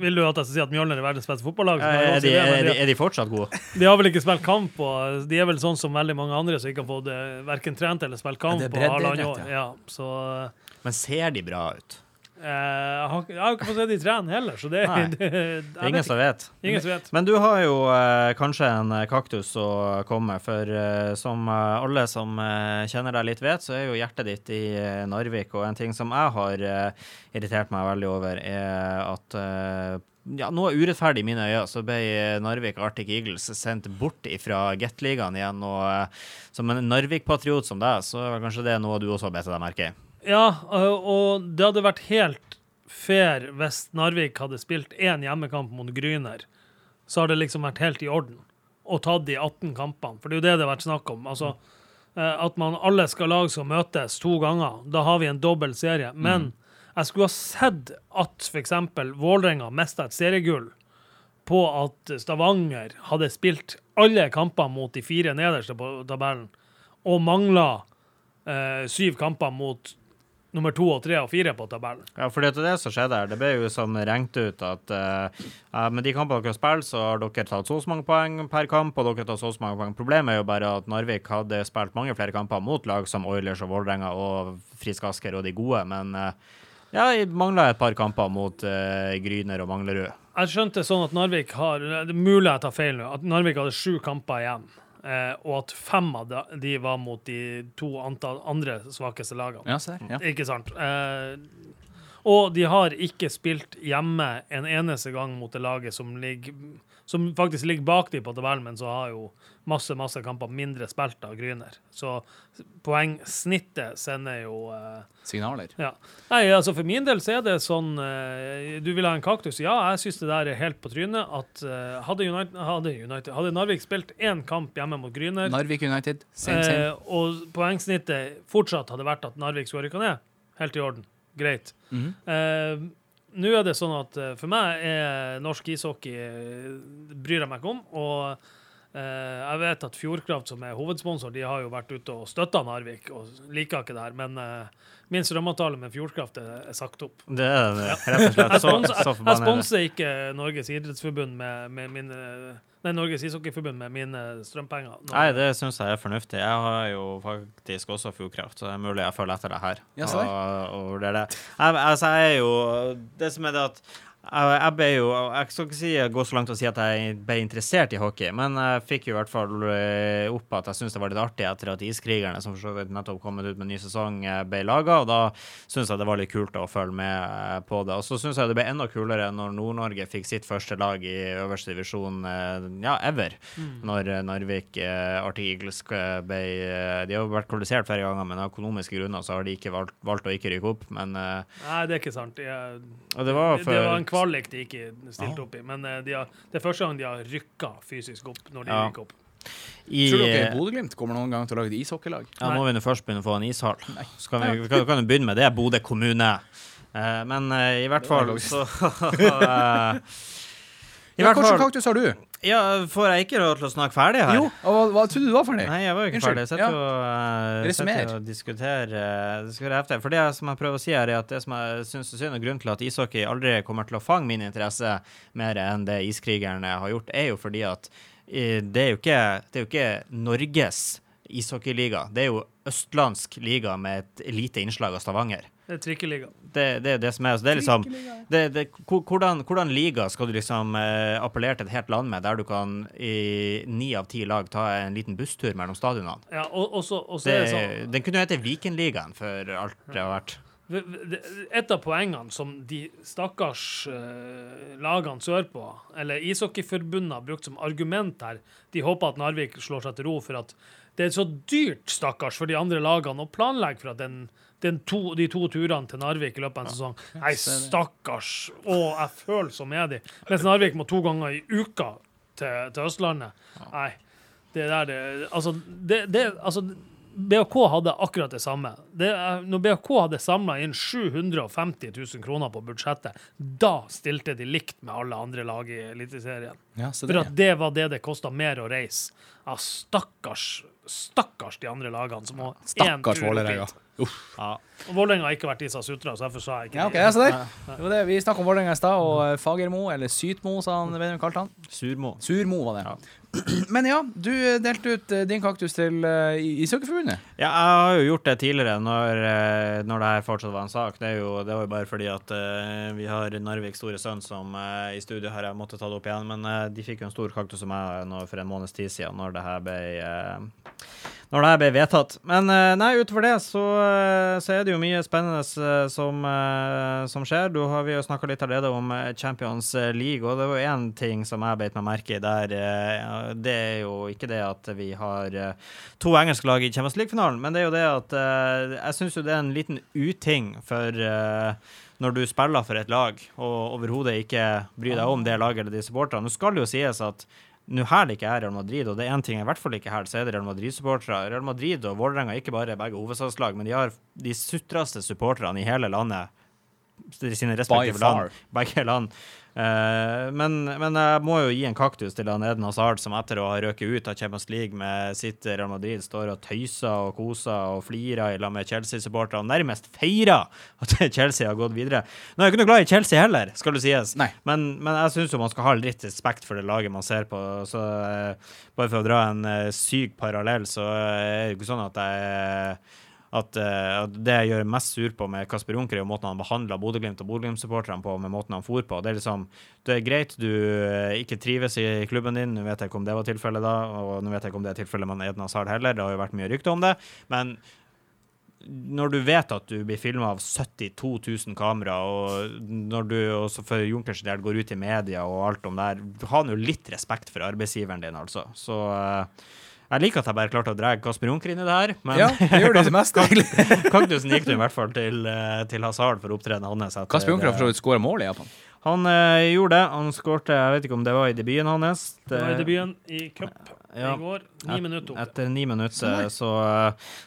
Vil du at jeg skal si at Mjølner er verdens beste fotballag? så må Er de, er, de, er de fortsatt gode? de har vel ikke spilt kamp, og de er vel sånn som veldig mange andre som ikke har fått eh, verken trent eller spilt kamp på halvannet år. ja. Ja, så eh, Men ser de bra ut? Jeg, har, jeg har ikke fått se de trene heller, så det, det, det, Det ingen som vet. Ingen som vet. Men du har jo eh, kanskje en eh, kaktus å komme, for eh, som eh, alle som eh, kjenner deg litt vet, så er jo hjertet ditt i eh, Narvik, og en ting som jeg har eh, irritert meg veldig over, er at eh, ja, noe urettferdig i mine øyne, så ble Narvik Arctic Eagles sendt bort fra Gateligaen igjen. Og eh, som en Narvik-patriot som deg, så er vel kanskje det noe du også har bedt deg merke i. Ja, og- det hadde vært helt fair hvis Narvik hadde spilt én hjemmekamp mot Gryner. Så har det liksom vært helt i orden og tatt de 18 kampene. For det er jo det det har vært snakk om. Altså, eh, at man alle skal lag som møtes to ganger. Da har vi en dobbel serie. Men jeg skulle ha sett at f.eks. Vålerenga mista et seriegull på at Stavanger hadde spilt alle kamper mot de fire nederste på tabellen, og mangla eh, syv kamper mot nummer to og tre og fire på tabellen. Ja, for det er det som skjedde her. Det ble jo som regnet ut at eh, med de kampene dere har spilt, så har dere tatt så mange poeng per kamp, og dere har tatt så mange poeng. Problemet er jo bare at Narvik hadde spilt mange flere kamper mot lag som Oilers og Vålerenga og Frisk Asker og de gode, men uh, ja, mangla et par kamper mot uh, Gryner og Manglerud. Jeg skjønte sånn at Narvik har Det er mulig jeg tar feil nå. At Narvik hadde sju kamper igjen. Eh, og at fem av de, de var mot de to antall andre svakeste lagene. Ja, ser. Ja. Ikke sant? Eh, og de har ikke spilt hjemme en eneste gang mot det laget som, ligger, som faktisk ligger bak dem på tabellen, men så har jo masse masse kamper mindre spilt av Gryner. Så poengsnittet sender jo eh, Signaler. ja. Nei, altså For min del så er det sånn eh, Du vil ha en kaktus? Ja, jeg syns det der er helt på trynet. At eh, hadde, United, hadde, United, hadde Narvik spilt én kamp hjemme mot Gryner, Narvik United. Same, same. eh, og poengsnittet fortsatt hadde vært at Narvik skulle rykke ned, helt i orden. Greit. Mhm. Eh, Nå er det sånn at eh, for meg er norsk ishockey eh, bryr jeg meg ikke om. Og eh, jeg vet at Fjordkraft, som er hovedsponsor, de har jo vært ute og støtta Narvik og liker ikke det her. Men min strømavtale med Fjordkraft er, sagt opp. Det er det, rett og slett. Så, jeg, er sponser ikke Norges idrettsforbund med, med mine Nei, Norges ishockeyforbund med mine strømpenger. Nå- Nei, det syns jeg er fornuftig. Jeg har jo faktisk også Fjordkraft, så det er mulig jeg følger etter det her. Ja, og, og, det, er det. Jeg, altså, jeg er jo Det som er det at jeg, jeg ble jo Jeg skal ikke si, gå så langt og si at jeg ble interessert i hockey, men jeg fikk jo i hvert fall eh, opp at jeg syntes det var litt artig etter at Iskrigerne, som nettopp kommet ut med en ny sesong, eh, ble laga. Og da syntes jeg det var litt kult å følge med eh, på det. Og så syns jeg det ble enda kulere når Nord-Norge fikk sitt første lag i øverste divisjon ja, ever. Når eh, Narvik Arctic Eagles ble De har vært kvalifisert flere ganger, men av økonomiske grunner så har de ikke valgt, valgt å ikke rykke opp. Men Nei, det er ikke sant. Og det var for det var en kvalik de ikke stilte opp i. Men eh, de har, det er første gang de har rykka fysisk opp når de Ja. rykker opp. i, Tror dere Bodø-Glimt kommer noen gang til å lage et ishockeylag? Ja, må vi først begynne å få en ishall. Så kan vi, kan, kan vi begynne med det, Bodø kommune. Eh, men eh, i hvert fall så eh, I hvert fall Hvilken kaktus har du? Ja, får jeg ikke lov til å snakke ferdig her? Jo, og hva, hva trodde du var ferdig? Nei, jeg var jo ikke Unnskyld. ferdig. Jeg sitter jo uh, Resummer. og diskuterer uh, diskuterer efter. For det som jeg prøver å si her, er at det som jeg syns er synd, og grunnen til at ishockey aldri kommer til å fange min interesse mer enn det iskrigerne har gjort, er jo fordi at eh, det er jo ikke, det er jo ikke Norges ishockeyliga. Det er jo østlandsk liga med et lite innslag av Stavanger. Det er trikkeliga. Det, det er det som er. Så det er liksom det, det, hvordan, hvordan liga skal du liksom eh, appellere til et helt land med, der du kan i ni av ti lag ta en liten busstur mellom stadionene? Ja, og, og så og så Det, er det sånn den kunne jo hete Vikenligaen for alt det har vært. Et av poengene som de stakkars eh, lagene sørpå, eller ishockeyforbundet, har brukt som argument her De håper at Narvik slår seg til ro for at det er så dyrt, stakkars, for de andre lagene å planlegge for at den to, de to turene til Narvik i løpet av en sesong Nei, stakkars! Å, jeg føler så med de. Mens Narvik må to ganger i uka til, til Østlandet. Nei, det der det, Altså, det, det, altså BHK hadde akkurat det samme. Det, når BHK hadde samla inn 750 000 kroner på budsjettet, da stilte de likt med alle andre lag i Eliteserien. Ja, For det. at det var det det kosta mer å reise. Ja, stakkars, stakkars de andre lagene som må én Stakkars tur opp Vålerenga. Ja. Og Vålerenga har ikke vært Isa som sutra, så derfor sa jeg ikke Ja, okay, de. ja. Det var det. Vi snakka om Vålerenga i stad, og eh, Fagermo, eller Sytmo, sa han, vet du hva kalte han? Surmo. Surmo var det. Men ja, du eh, delte ut eh, din kaktus til uh, Ishockeyforbundet. Ja, jeg har jo gjort det tidligere, når, eh, når det her fortsatt var en sak. Det, jo, det var jo bare fordi at uh, vi har Narvik store sønn som uh, i studio har jeg måttet ta det opp igjen. Men eh, de fikk jo en stor kaktus som jeg nå for en måneds tid siden, når det her ble eh, når det her ble vedtatt. Men eh, nei, utover det så, eh, så er det jo mye spennende eh, som, som skjer. Du har vi jo snakka litt allerede om Champions League, og det var én ting som jeg beit meg merke i der. Det er jo ikke det at vi har to engelske lag i Champions League-finalen, men det er jo det at jeg syns det er en liten uting for når du spiller for et lag og overhodet ikke bryr deg om det laget eller de supporterne. Nå skal det jo sies at nå det ikke er Real Madrid, og det er én ting jeg i hvert fall ikke her, så er det Real Madrid-supportere. Real Madrid og Vålerenga er ikke bare begge hovedstadslag, men de har de sutreste supporterne i hele landet. Sine respektive land. Begge land. Eh, men, men jeg må jo gi en kaktus til han Eden Hazard, som etter å ha røket ut av Champions League med sitt Real Madrid, står og tøyser og koser og flirer i lag med Chelsea-supportere og nærmest feirer at Chelsea har gått videre. Nå er jeg ikke noe glad i Chelsea heller, skal det sies, men, men jeg syns jo man skal ha litt respekt for det laget man ser på. Så eh, bare for å dra en eh, syk parallell, så er det ikke sånn at jeg at, uh, det jeg gjør mest sur på med Kasper Junker, er måten han behandla Bodø-Glimt og Bodø-Glimt-supporterne på, med måten han for på. Det er liksom Det er greit du eh, ikke trives i klubben din, nå vet jeg ikke om det var tilfellet da, og nå vet jeg ikke om det er tilfellet med Edna Sahl heller, det har jo vært mye rykte om det, men når du vet at du blir filma av 72 000 kamera, og når du også for Junkers del går ut i media og alt om det her, ha nå litt respekt for arbeidsgiveren din, altså. Så eh, jeg liker at jeg bare klarte å dra Kasper Junker inn i det her, men Ja, det gjør det mest, egentlig. kaktusen gikk du i hvert fall til, eh, til Hazard for opptredenen hans. Kasper Junker har det. for så vidt skåra mål i Japan. Han eh, gjorde det. Han skårte, jeg vet ikke om det var i debuten hans. Det var i debuten i cup Ja. i går. Ni Et- minutter. Etter ni minutter, så,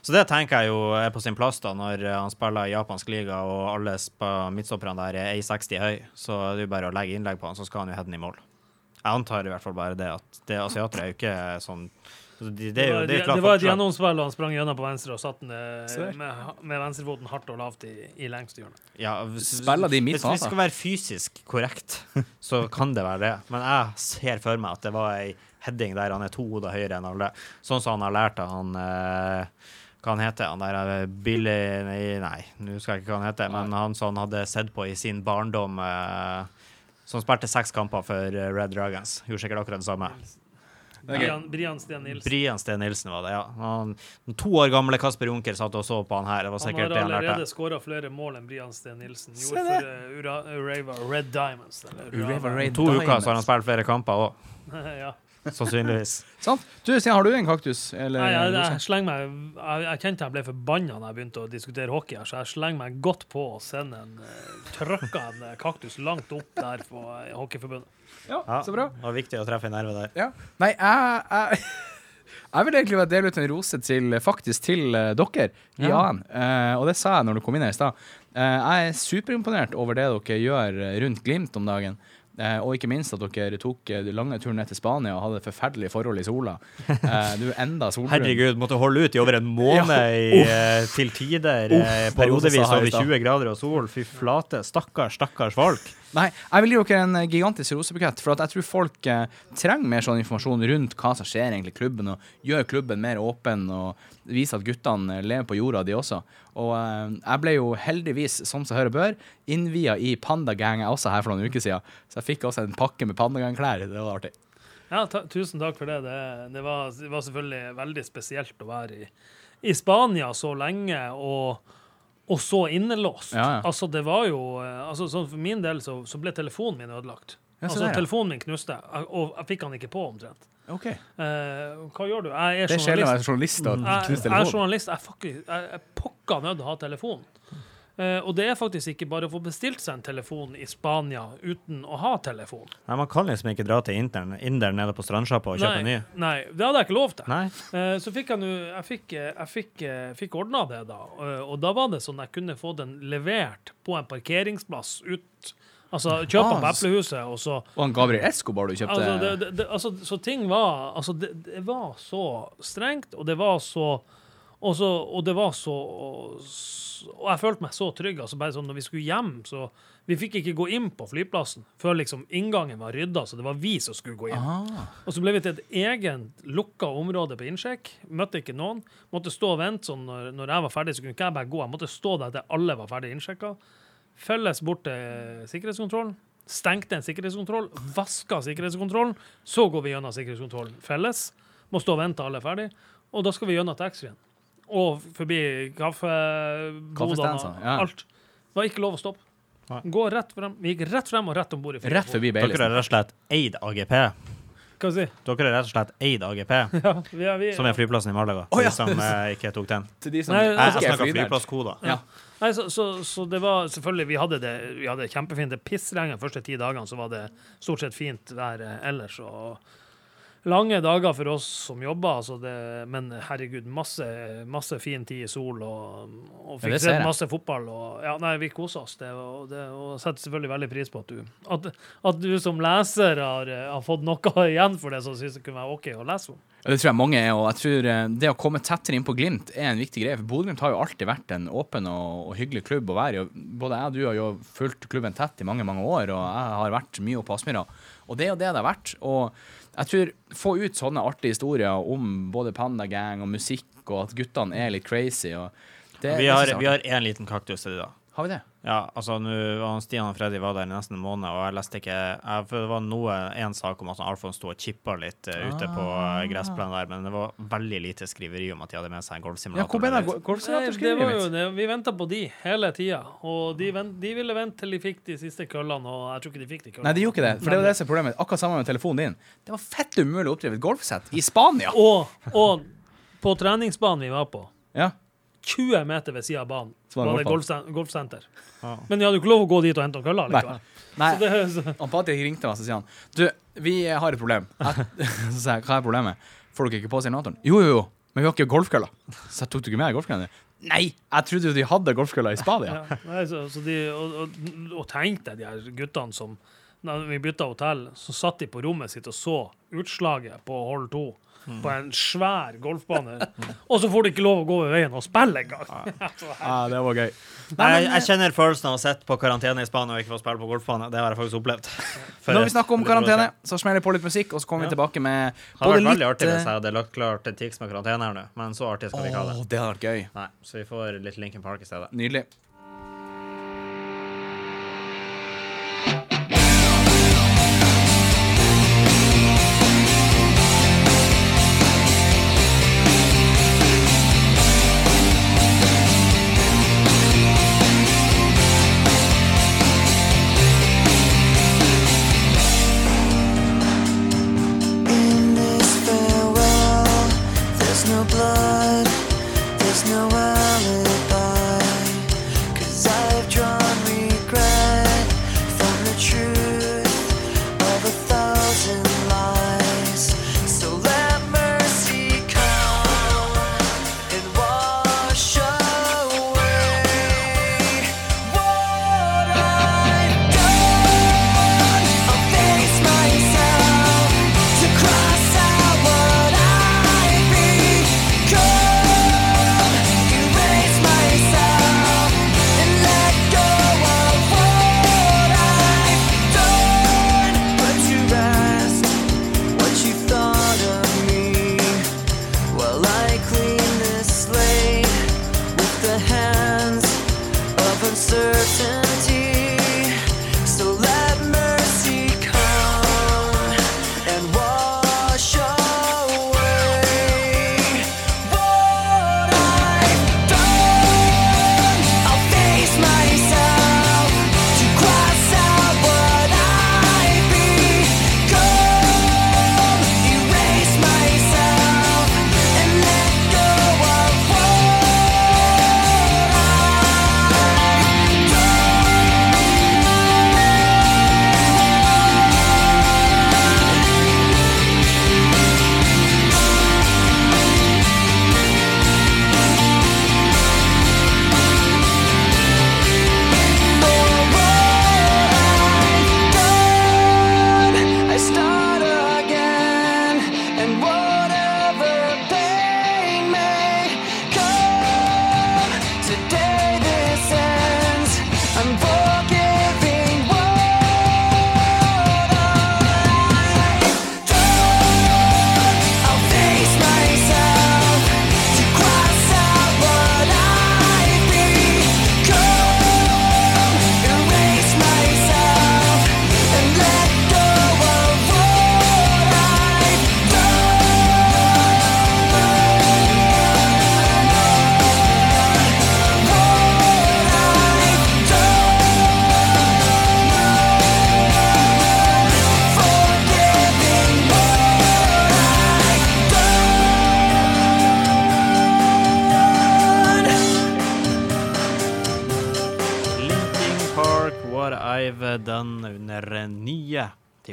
så det tenker jeg jo er på sin plass da, når eh, han spiller i japansk liga og alle sp- midtstopperne der er 1,60 høy. Så det er jo bare å legge innlegg på han, så skal han jo heade den i mål. Jeg antar i hvert fall bare det at det asiatere er jo ikke sånn så det, Det er var, det det, det var et gjennomspill, og han sprang gjennom på venstre og satt den eh, med, med venstrefoten hardt og lavt i, i lengste hjørne. Ja, hvis, Spiller de i hvis vi skal være fysisk korrekt, så kan det være det. Men jeg ser for meg at det var ei heading der han er to hoder høyere enn alle. Sånn som han har lært av han eh, Hva han heter han der eh, Billy Nei, nei nå skal jeg ikke hva han heter, men han som han hadde sett på i sin barndom eh, som spilte seks kamper for eh, Red Dragons. Gjorde sikkert akkurat det samme. Brian, Brian Sten Nilsen. Brian Sten Nilsen var det, ja. Han, den to år gamle Kasper Junker satt og så på han her. Det var Han sikkert har det han lærte. allerede skåra flere mål enn Brian Sten Nilsen gjorde for uh, Ura, Urava Red Diamonds. Eller Urava Red Diamonds. To uker så har han spilt flere kamper òg, ja. Sannsynligvis. Sant? Du, Stian, har du en kaktus? Eller, Nei, jeg, jeg, jeg, slenger meg, jeg, jeg kjente jeg ble forbanna da jeg begynte å diskutere hockey, her, så jeg slenger meg godt på å sende en uh, trøkka en eh, kaktus langt opp der på eh, Hockeyforbundet. ja, Ja, så bra. Det var viktig å treffe en nerve der. Ja. Nei, jeg, jeg Jeg vil egentlig bare dele ut en rose til faktisk til eh, dere i Ja. AN. Uh, og det sa jeg når du kom inn her i stad. Uh, jeg er superimponert over det dere gjør eh, rundt Glimt om dagen. Eh, og ikke minst at dere tok eh, lange turen ned til Spania og hadde forferdelige forhold i sola. Eh, du er enda solbrun. Herregud, måtte holde ut i over en måned Ja, i, eh, til tider. Uff, eh, periodevis over 20 grader og sol. Fy flate. Stakkars, stakkars folk. Nei, jeg vil gi dere en eh, gigantisk rosebukett, for jeg tror folk eh, trenger mer sånn informasjon rundt hva som skjer egentlig i klubben, og gjør klubben mer åpen og viser at guttene eh, lever på jorda, de også. Og eh, jeg ble jo heldigvis, som seg hør og bør, innvia i Pandagang også her for noen uker siden, så jeg fikk også en pakke med Pandagang-klær. Det var artig. Ja, ta, tusen takk for det. Det, det, var, det var selvfølgelig veldig spesielt å være i, i Spania så lenge og, og så innelåst. Ja, ja. Altså, det var jo eh, altså, For min del så, så ble telefonen min ødelagt. Ja, altså, der, telefonen min knuste, og jeg fikk han ikke på, omtrent. Ok. Uh, hva gjør du? Jeg er Det skjer når journalist. jeg er journalist og Jeg, telefonen. jeg er journalist. Jeg fucking- jeg pokka nødt til å ha telefon. Eh, og det er faktisk ikke bare å få bestilt seg en telefon i Spania uten å ha telefon. Nei, Man kan liksom ikke dra til inderen Inder nede på strandsjappa og kjøpe nei, ny. Nei, det hadde jeg ikke lov til. Nei. Eh, Så fikk jeg nå Jeg fikk, eh, jeg fikk, fikk ordna det, da. Og da var det sånn jeg kunne få den levert på en parkeringsplass ut Altså kjøpe den på Ah, Eplehuset, og så Og han Gabriel Escobar du kjøpte Altså, det, det, det, altså, så ting var Altså, det, det var så strengt, og det var så og, så, og det var så Og jeg følte meg så trygg. altså bare sånn Når vi skulle hjem, så Vi fikk ikke gå inn på flyplassen før liksom inngangen var rydda, så det var vi som skulle gå inn. Aha. Og så ble vi til et eget lukka område på innsjekk. Møtte ikke noen. Måtte stå og vente sånn når, når jeg var ferdig, så kunne ikke jeg bare gå. Jeg måtte stå der til alle var ferdig innsjekka. Felles bort til sikkerhetskontrollen. Stengte en sikkerhetskontroll. Vaska sikkerhetskontrollen. Så går vi gjennom sikkerhetskontrollen felles. Må stå og vente til alle er ferdig. Og da skal vi gjennom taxfree-en. Og forbi kaffebodene og ja. alt. Det var ikke lov å stoppe. Nei. Gå rett frem. Vi gikk rett frem og rett om bord i Rett forbi Dere er rett og slett eid AGP. Hva si? Dere er rett og slett eid AGP, Ja, vi er, vi, som er flyplassen i Malaga. Oh, ja. Som eh, ikke tok den. Til de som Nei, Jeg, jeg altså- ikke er snakka flyplasskoder. Ja. Nei, så, så, så det var selvfølgelig Vi hadde det Vi hadde kjempefint. Det pissregnet de første ti dagene, så var det stort sett fint vær eh, ellers. Og lange dager for oss som jobber, altså det, men herregud, masse, masse fin tid i sol og, og fikk sett masse fotball. Og, ja, nei, vi koser oss. Det, og, det, og setter selvfølgelig veldig pris på at du, at, at du som leser har, har fått noe igjen for det som syns det kunne være OK å lese om. Ja, det tror jeg mange er, og jeg tror eh, det å komme tettere inn på Glimt er en viktig greie. For Bodø-Glimt har jo alltid vært en åpen og, og hyggelig klubb å være i. Både jeg og du har jo fulgt klubben tett i mange mange år, og jeg har vært mye oppe på Aspmyra. Og det er jo det det har vært. Og jeg tror få ut sånne artige historier om både Panda Gang og musikk, og at guttene er litt crazy. Det, Vi har, vi har én liten kaktus til det, da. Har vi det? Ja, altså nå, han Stian og Freddy var der i nesten en måned, og jeg leste ikke jeg, for Det var noe, en sak om at Alfon Alfons sto og chippa litt uh, ute på Ah. uh, gressplenen der, men det var veldig lite skriveri om at de hadde med seg en Ja, golfsimulator. hvor ble det golfsimulatorskrivet mitt? det. Vi venta på de hele tida, og de, vent, de ville vente til de fikk de siste køllene, og jeg tror ikke de fikk de køllene. Nei, de gjorde ikke det. For det var det som er problemet. Akkurat sammen med telefonen din. Det var fett umulig å oppdrive et golfsett i Spania! Og, og på treningsbanen vi var på, Ja. 20 meter ved sida av banen, Så var det golfsenter. Ja. Men de hadde jo ikke lov å gå dit og hente Nei. likevel. Nei, Så det, så, Patrick ringte meg og så sier han Du, vi har et problem. Jeg, så sa jeg, hva er problemet? Får dere ikke på simulatoren? Jo, jo, jo, men vi har ikke golfkøller. Så jeg tok du ikke med golfkøllene? Nei, jeg trodde jo de hadde golfkøller i Spania. ja, nei, så, så de, og, og, og tenkte de her guttene som da vi bytta hotell, så satt de på rommet sitt og så utslaget på hold to. På en svær golfbane. Og så får du ikke lov å gå over veien og spille engang! Ja, det var gøy. Jeg, jeg kjenner følelsen av å sitte på karantene i Spania og ikke få spille på golfbane. Det har jeg faktisk opplevd. For- Når vi snakker om karantene, så smeller vi på litt musikk, og så kommer vi tilbake med Det hadde vært veldig litt artig hvis eh, jeg hadde lagt klart et tics med karantene her nå, men så artig skal vi ikke ha det. Åh, det hadde vært gøy. Nei, så vi får litt Lincoln Park i stedet. Nydelig.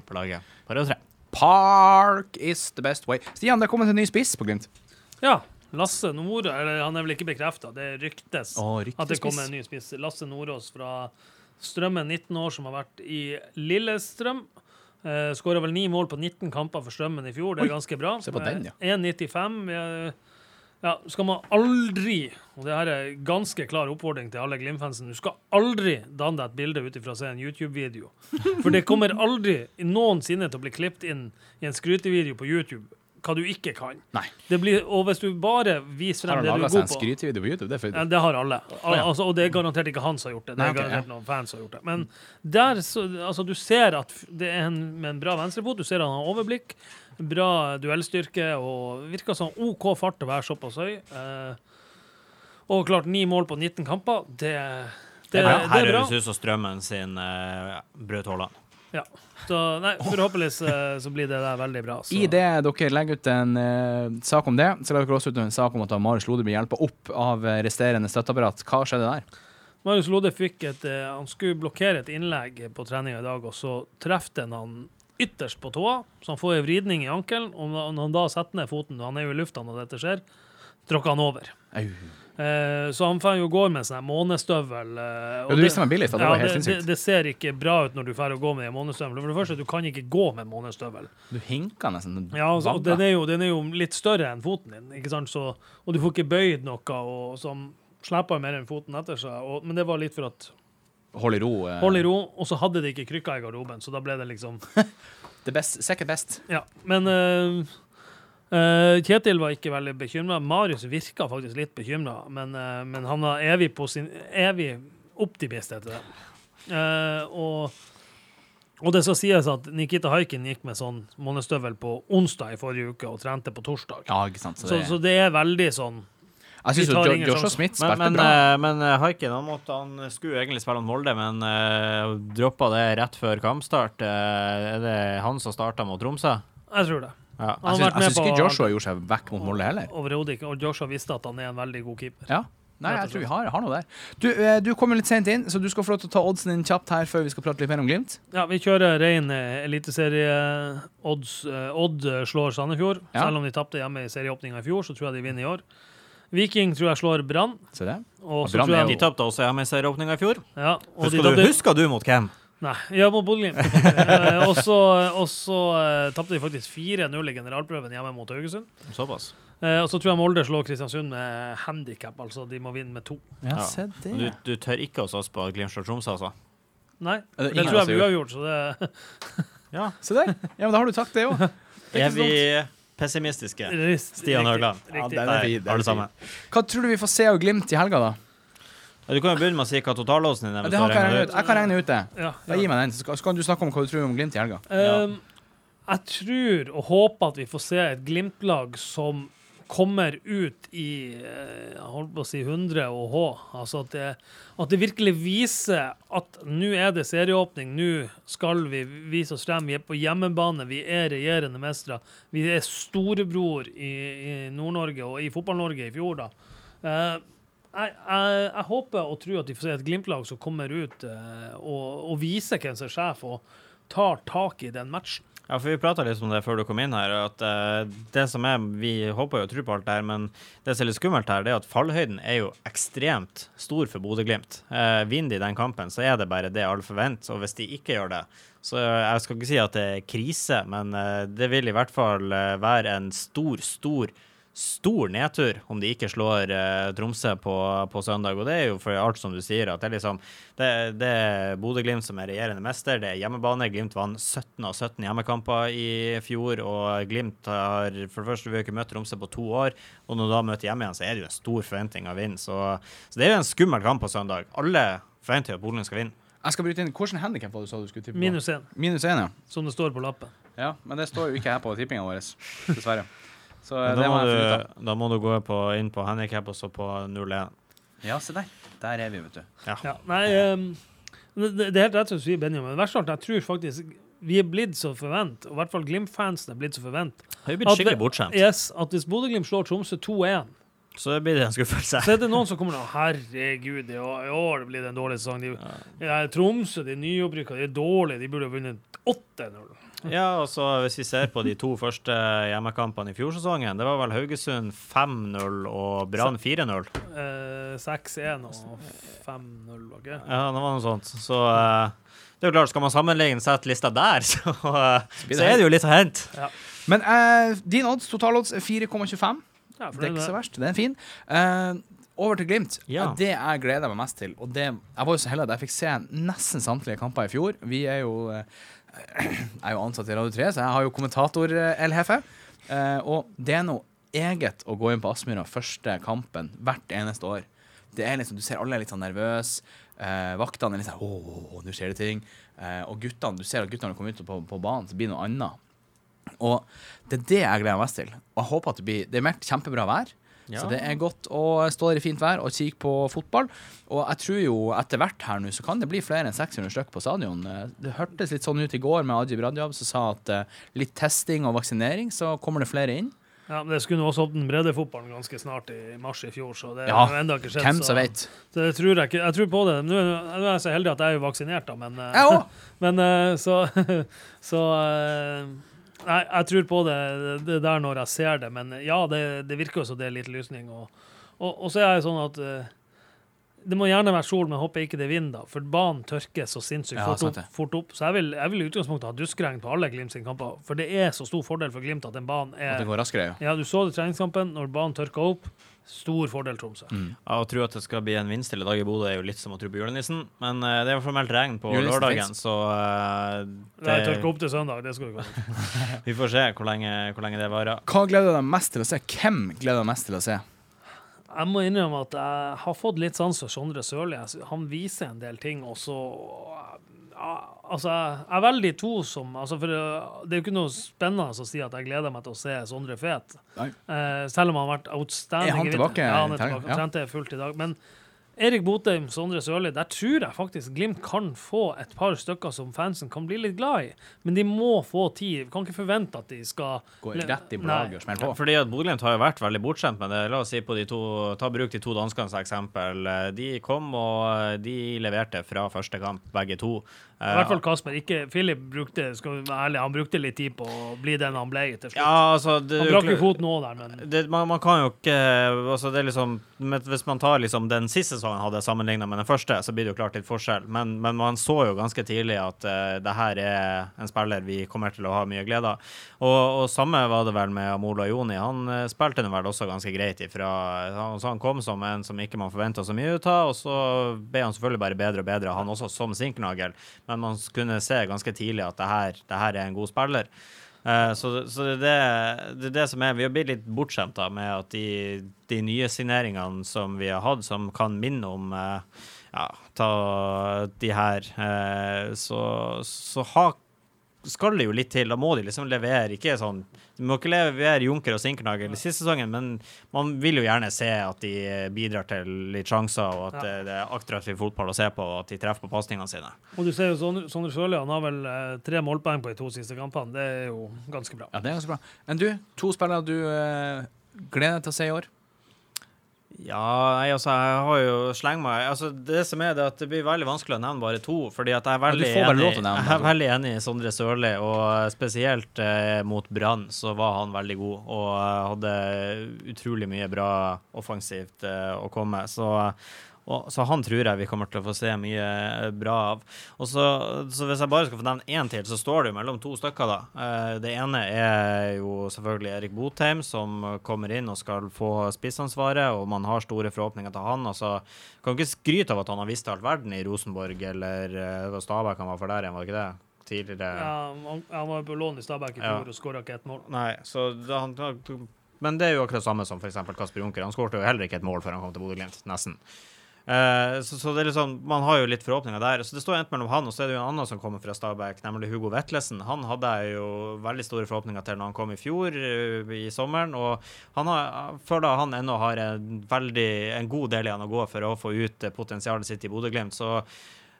Tippelaget Rød 3. Park is the best way. Stian, det er kommet en ny spiss på Glimt. Ja. Lasse Nord eller Han er vel ikke bekrefta, det ryktes Å, at det kommer en ny spiss. Lasse Nordås fra Strømmen, 19 år, som har vært i Lillestrøm. Uh, Skåra vel ni mål på 19 kamper for Strømmen i fjor. Det er ganske bra. se på den, ja. Eh, 1,95. Ja, skal man aldri, og det her er ganske klar oppfordring til alle Glimt-fansen, du skal aldri danne deg et bilde ut ifra en YouTube-video. For det kommer aldri noensinne til å bli klippet inn i en skrytevideo på YouTube hva du ikke kan. Nei. Det blir, og hvis du bare viser frem det du laga er seg en god på skrytevideo på YouTube? Det for... ja, det har alle. Al altså, og det er garantert ikke han som har gjort det. Det er garantert noen fans som har gjort det. Men der, så, altså, du ser at det er en med en bra venstrefot. Du ser han har overblikk, bra duellstyrke og virker som OK fart til å være såpass høy. Eh, og klart ni mål på 19 kamper. Det, det, det, Her, her er bra. høres ut som Strømmen sin uh, brøt Haaland. Ja. Så nei, forhåpentligvis eh, så blir det der veldig bra. Så. I det dere legger ut en eh, sak om det, så legger dere også ut en sak om at Marius Lode blir hjulpet opp av resterende støtteapparat. Hva skjedde der? Marius Lode fikk et eh, Han skulle blokkere et innlegg på treninga i dag, og så trefte han han ytterst på tåa, så han får en vridning i ankelen. Og når han da setter ned foten, han er jo i lufta når dette skjer, tråkker han over. Au. Eh, så han får jo gå med sånn månestøvel. eh, og Ja, du viste meg billig, da. Det var helt det, det, det ser ikke bra ut når du får gå med en månestøvel. For det første, du kan ikke gå med månestøvel. Du hinker nesten. Ja, altså, og den, er jo, den er jo litt større enn foten din, ikke sant? Så, og du får ikke bøyd noe, og som slipper mer enn foten etter seg. Og, men det var litt for at Hold i ro. eh, Hold i ro, og så hadde de ikke krykker i garderoben, så da ble det liksom Det best, second best. Ja. Men eh, eh, Kjetil var ikke veldig bekymra. Marius virka faktisk litt bekymra, men, eh, men han var evig på sin evig optimist etter det. Eh, og, og det skal sies at Nikita Haikin gikk med sånn månestøvel på onsdag i forrige uke og trente på torsdag. Ja, ikke sant. Så Så, det, så det er veldig sånn jeg syns jo Joshua. Smith Men, spilte men, bra. eh, men eh, Haikin han, måtte, han skulle egentlig spille mot Molde, men uh, droppa det rett før kampstart. Uh, er det han som starta mot Tromsø? Jeg tror det. Ja. Jeg syns- jeg syns ikke Joshua gjorde seg vekk mot Molde heller. Overhodet ikke. Og Joshua visste at han er en veldig god keeper. Ja. Nei, jeg tror vi har, har noe der. Du, eh, du kommer litt sent inn, så du skal få lov til å ta oddsen din kjapt her før vi skal prate litt mer om Glimt. Ja, vi kjører ren eh, eliteserie-odds. Odd eh, slår Sandefjord. Ja. Selv om de tapte hjemme i serieåpninga i fjor, så tror jeg de vinner i år. Viking tror jeg slår Brann. Se det. Og Ja, så Brann tror er jeg De tapte også hjemme i serieåpninga i fjor. ja, og de Husker du, tapte- husker du mot hvem? Nei, ja, mot Bodø-Glimt. Eh, og så og så, eh, tapte de faktisk 4-0 i generalprøven hjemme mot Haugesund. Såpass. Eh, og så tror jeg Molde slår Kristiansund med handikap, altså de må vinne med to. Ja, Ja. se Du, det. du tør ikke å satse på Glimt slår Tromsø, altså? Nei, det det ingen tror av jeg som vi har gjort, så det Ja. Se der. Ja, men da har du sagt det òg. Er vi pessimistiske? Rist, Stian Høgland. Ja, alle sammen. Hva tror du vi får se av Glimt i helga, da? Ja, Du kan jo begynne med å si hva totallåsen din er. Ja, hvis det har har jeg, jeg kan regne ut det. Ja, Ja, gi meg den, så kan du snakke om hva du tror om Glimt i helga. Um, jeg tror og håper at vi får se et Glimt-lag som kommer ut i eh, jeg holdt på å si 100 og H. Altså at det, at det virkelig viser at nå er det serieåpning, nå skal vi vise oss frem. Vi er på hjemmebane, vi er regjerende mestere. Vi er storebror i, i Nord-Norge og i Fotball-Norge i fjor, da. Eh, jeg, jeg, jeg håper og tror at vi får se et Glimt-lag som kommer ut eh, og, og viser hvem som er sjef, og tar tak i den matchen. Ja, for Vi prata litt om det før du kom inn her. at uh, det som er, Vi håper jo og tror på alt det her, men det som er litt skummelt her, det er at fallhøyden er jo ekstremt stor for Bodø-Glimt. Uh, vinner de den kampen, så er det bare det alle forventer. Og hvis de ikke gjør det, så jeg skal ikke si at det er krise, men eh, det vil i hvert fall være en stor, stor stor nedtur om de ikke slår eh, Tromsø på, på søndag. Og det er jo for alt som du sier, at det er liksom Det, det er Bodø-Glimt som er regjerende mester. Det er hjemmebane. Glimt vant 17 av 17 hjemmekamper i fjor, og Glimt har for det første vi har ikke møtt Tromsø på to år. Og når du da møter hjemme igjen, så er det jo en stor forventning av vinn. Så, så det er jo en skummel kamp på søndag. Alle forventer jo at Bodø-Glimt skal vinne. Jeg skal bryte inn. Hvilken handikap var det du sa du skulle tippe på? Minus én, Minus én, ja. som det står på lappen. ja. Men det står jo ikke her på tippinga vår, dessverre. Så eh, Da det må, må jeg finne ut av. du, da må du gå på, inn på handikap og så på 0-1. Ja, se der. Der er vi, vet du. Ja, nei, um, det, det er helt rett som du sier, Benjamin. Verst av alt, jeg tror faktisk vi er blitt så forvent, og i hvert fall Glimt-fansen er blitt så forvent, jo blitt At skikkelig vi- bortskjemt. yes, at hvis Bodø-Glimt slår Tromsø 2-1, Så blir det en skuffelse. Så er det noen som kommer og Herregud, i år blir det en dårlig sesong. De, ja, Tromsø, de nyopprykka, de er dårlige. De burde ha vunnet 8-0. Ja, og så hvis vi ser på de to første hjemmekampene i fjor-sesongen, det var vel Haugesund 5-0 og Brann 4-0. Eh, 6-1 og 5-0, var? Ja, det var noe sånt. Så eh, det er jo klart, skal man sammenligne sette lista der, så, eh, så er det jo litt å hente. Men eh, din odds, totalodds, er 4,25. Ja, Det er ikke så verst. Den er fin. Eh, over til Glimt. Ja. Eh, Det jeg gleder meg mest til, og det, jeg var jo så heldig at jeg fikk se nesten samtlige kamper i fjor. Vi er jo Jeg er jo ansatt i Radio 3, så jeg har jo kommentator-LHF. Uh, og det er noe eget å gå inn på Aspmyra første kampen hvert eneste år. Det er liksom, Du ser alle er litt sånn nervøse. Uh, vaktene er litt sånn Å, nå skjer det ting. Eh, og guttene, du ser at guttene kommer ut på, på banen, så blir det noe annet. Og det er det jeg gleder meg mest til. Og jeg håper at det blir Det er meldt kjempebra vær. Ja. Så det er godt å stå der i fint vær og kikke på fotball. Og jeg tror jo etter hvert her nå så kan det bli flere enn 600 stykk på stadion. Eh, Det hørtes litt sånn ut i går med Ajib Rajab som sa at eh, litt testing og vaksinering, så kommer det flere inn. ja, men det skulle nå også åpne breddefotballen ganske snart i mars i fjor, så det Ja, har enda ikke skjedd. Hvem så- som vet. Så det tror jeg ikke. Jeg tror på det. Nå er nå er jeg så heldig at jeg er jo vaksinert, da, men, eh, Jeg også. men så, så Nei, jeg tror på det, det der når jeg ser det, men ja, det, det virker jo som det er litt lysning. Og, og, og så er jeg sånn at eh, det må gjerne være sol, men håper ikke det er vind, da. For banen tørker så sinnssykt Ja, fort, opp, fort opp. Så jeg vil, jeg vil i utgangspunktet ha duskregn på alle Glimt sine kamper. For det er så stor fordel for Glimt at den banen At det er går raskere, ja. Ja, du så det i treningskampen, når banen tørka opp. Stor fordel, Tromsø. Mm. Ja, Å tro at det skal bli en vindstille dag i Bodø, er jo litt som å tro på julenissen. Men uh, det er jo formelt regn på Julenissen lørdagen, finnes. så uh, Det tørka det, opp til søndag, det skal du ikke vi får se hvor lenge, hvor lenge det varer. Hva gleder du deg mest til å se? Hvem gleder du deg mest til å se? Jeg må innrømme at jeg har fått litt sans for Sondre Sørli. Han viser en del ting, og så Altså, jeg er veldig to som altså for uh, Det er jo ikke noe spennende å si at jeg gleder meg til å se Sondre Fet. Nei. Eh, selv om han har vært outstanding. Er han tilbake Ja, han er tilbake. Ja. Trente fullt i dag. Men Erik Botheim, Sondre Sørli, der tror jeg faktisk Glimt kan få et par stykker som fansen kan bli litt glad i. Men de må få tid. Vi kan ikke forvente at de skal Gå rett i på og smelle på? Fordi at Bodø-Glimt har jo vært veldig bortskjemt med det. La oss si på de to, ta bruk de to danskene som eksempel. De kom og de leverte fra første kamp, begge to. I hvert fall Kasper. Ikke Philip brukte skal vi være ærlig, han brukte litt tid på å bli den han ble til slutt. Ja, altså det, han brakk jo foten òg der, men det, man, man kan jo ikke altså det er liksom, Hvis man tar liksom den siste sesongen hadde sammenligna med den første, så blir det jo klart litt forskjell. Men, men man så jo ganske tidlig at uh, det her er en spiller vi kommer til å ha mye glede av. Og, og samme var det vel med Amola Joni. Han uh, spilte nå vel også ganske greit ifra han, så han kom som en som ikke man forventa så mye ut av, og så ble han selvfølgelig bare bedre og bedre, han også som sinknagel. Men man kunne se ganske tidlig at det her, det her er en god spiller. Eh, så så det, det, er det som er Vi har blitt litt bortskjemt med at de, de nye signeringene som vi har hatt, som kan minne om eh, ja, ta de her, eh, så, så ha, skal det jo litt til. Da må de liksom levere. Ikke sånn De må ikke levere Junker og Sinkernagel i siste sesongen, men man vil jo gjerne se at de bidrar til litt sjanser, og at Ja. det, er attraktiv fotball å se på, og at de treffer på pasningene sine. Og du ser jo Sondre, Sondre Sjøli, han har vel eh, tre målpoeng på de to siste kampene. Det er jo ganske bra. Ja, det er ganske bra. Men du, to spillere du eh, gleder deg til å se i år? Ja, nei, altså, jeg har jo slengt meg altså, Det som er det at det blir veldig vanskelig å nevne bare to. Fordi at jeg er veldig, ja, enig, jeg er veldig enig i Sondre Sørli, og spesielt eh, mot Brann så var han veldig god. Og eh, hadde utrolig mye bra offensivt eh, å komme. Så, og, så han tror jeg vi kommer til å få se mye eh, bra av. Og så, så hvis jeg bare skal få nevne én til, så står det jo mellom to stykker, da. Eh, det ene er jo selvfølgelig Erik Botheim, som kommer inn og skal få spissansvaret, og man har store forhåpninger til han. Altså, kan ikke skryte av at han har visst all verden i Rosenborg, eller eh, Stabæk han var for der igjen, var det ikke det? Tidligere. Ja, han, var på lån i Stabæk i Ja. fjor og skåra ikke ett mål. Nei, så da, han, men det er jo akkurat samme som f.eks. Kasper Junker. Han skårte jo heller ikke et mål før han kom til Bodø-Glimt, nesten. Eh, så, så det er liksom, man har jo litt forhåpninger der. Så det står enten mellom han og så er det jo en annen som kommer fra Stabæk, nemlig Hugo Vetlesen. Han hadde jeg jo veldig store forhåpninger til når han kom i fjor, eh, i sommeren. Og han har, føler han ennå har en veldig en god del igjen å gå for å få ut eh, potensialet sitt i Bodø-Glimt. Så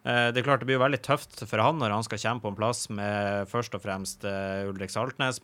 det er klart det blir jo veldig tøft for han når han skal kjempe en plass med først og fremst Ulrik Saltnes.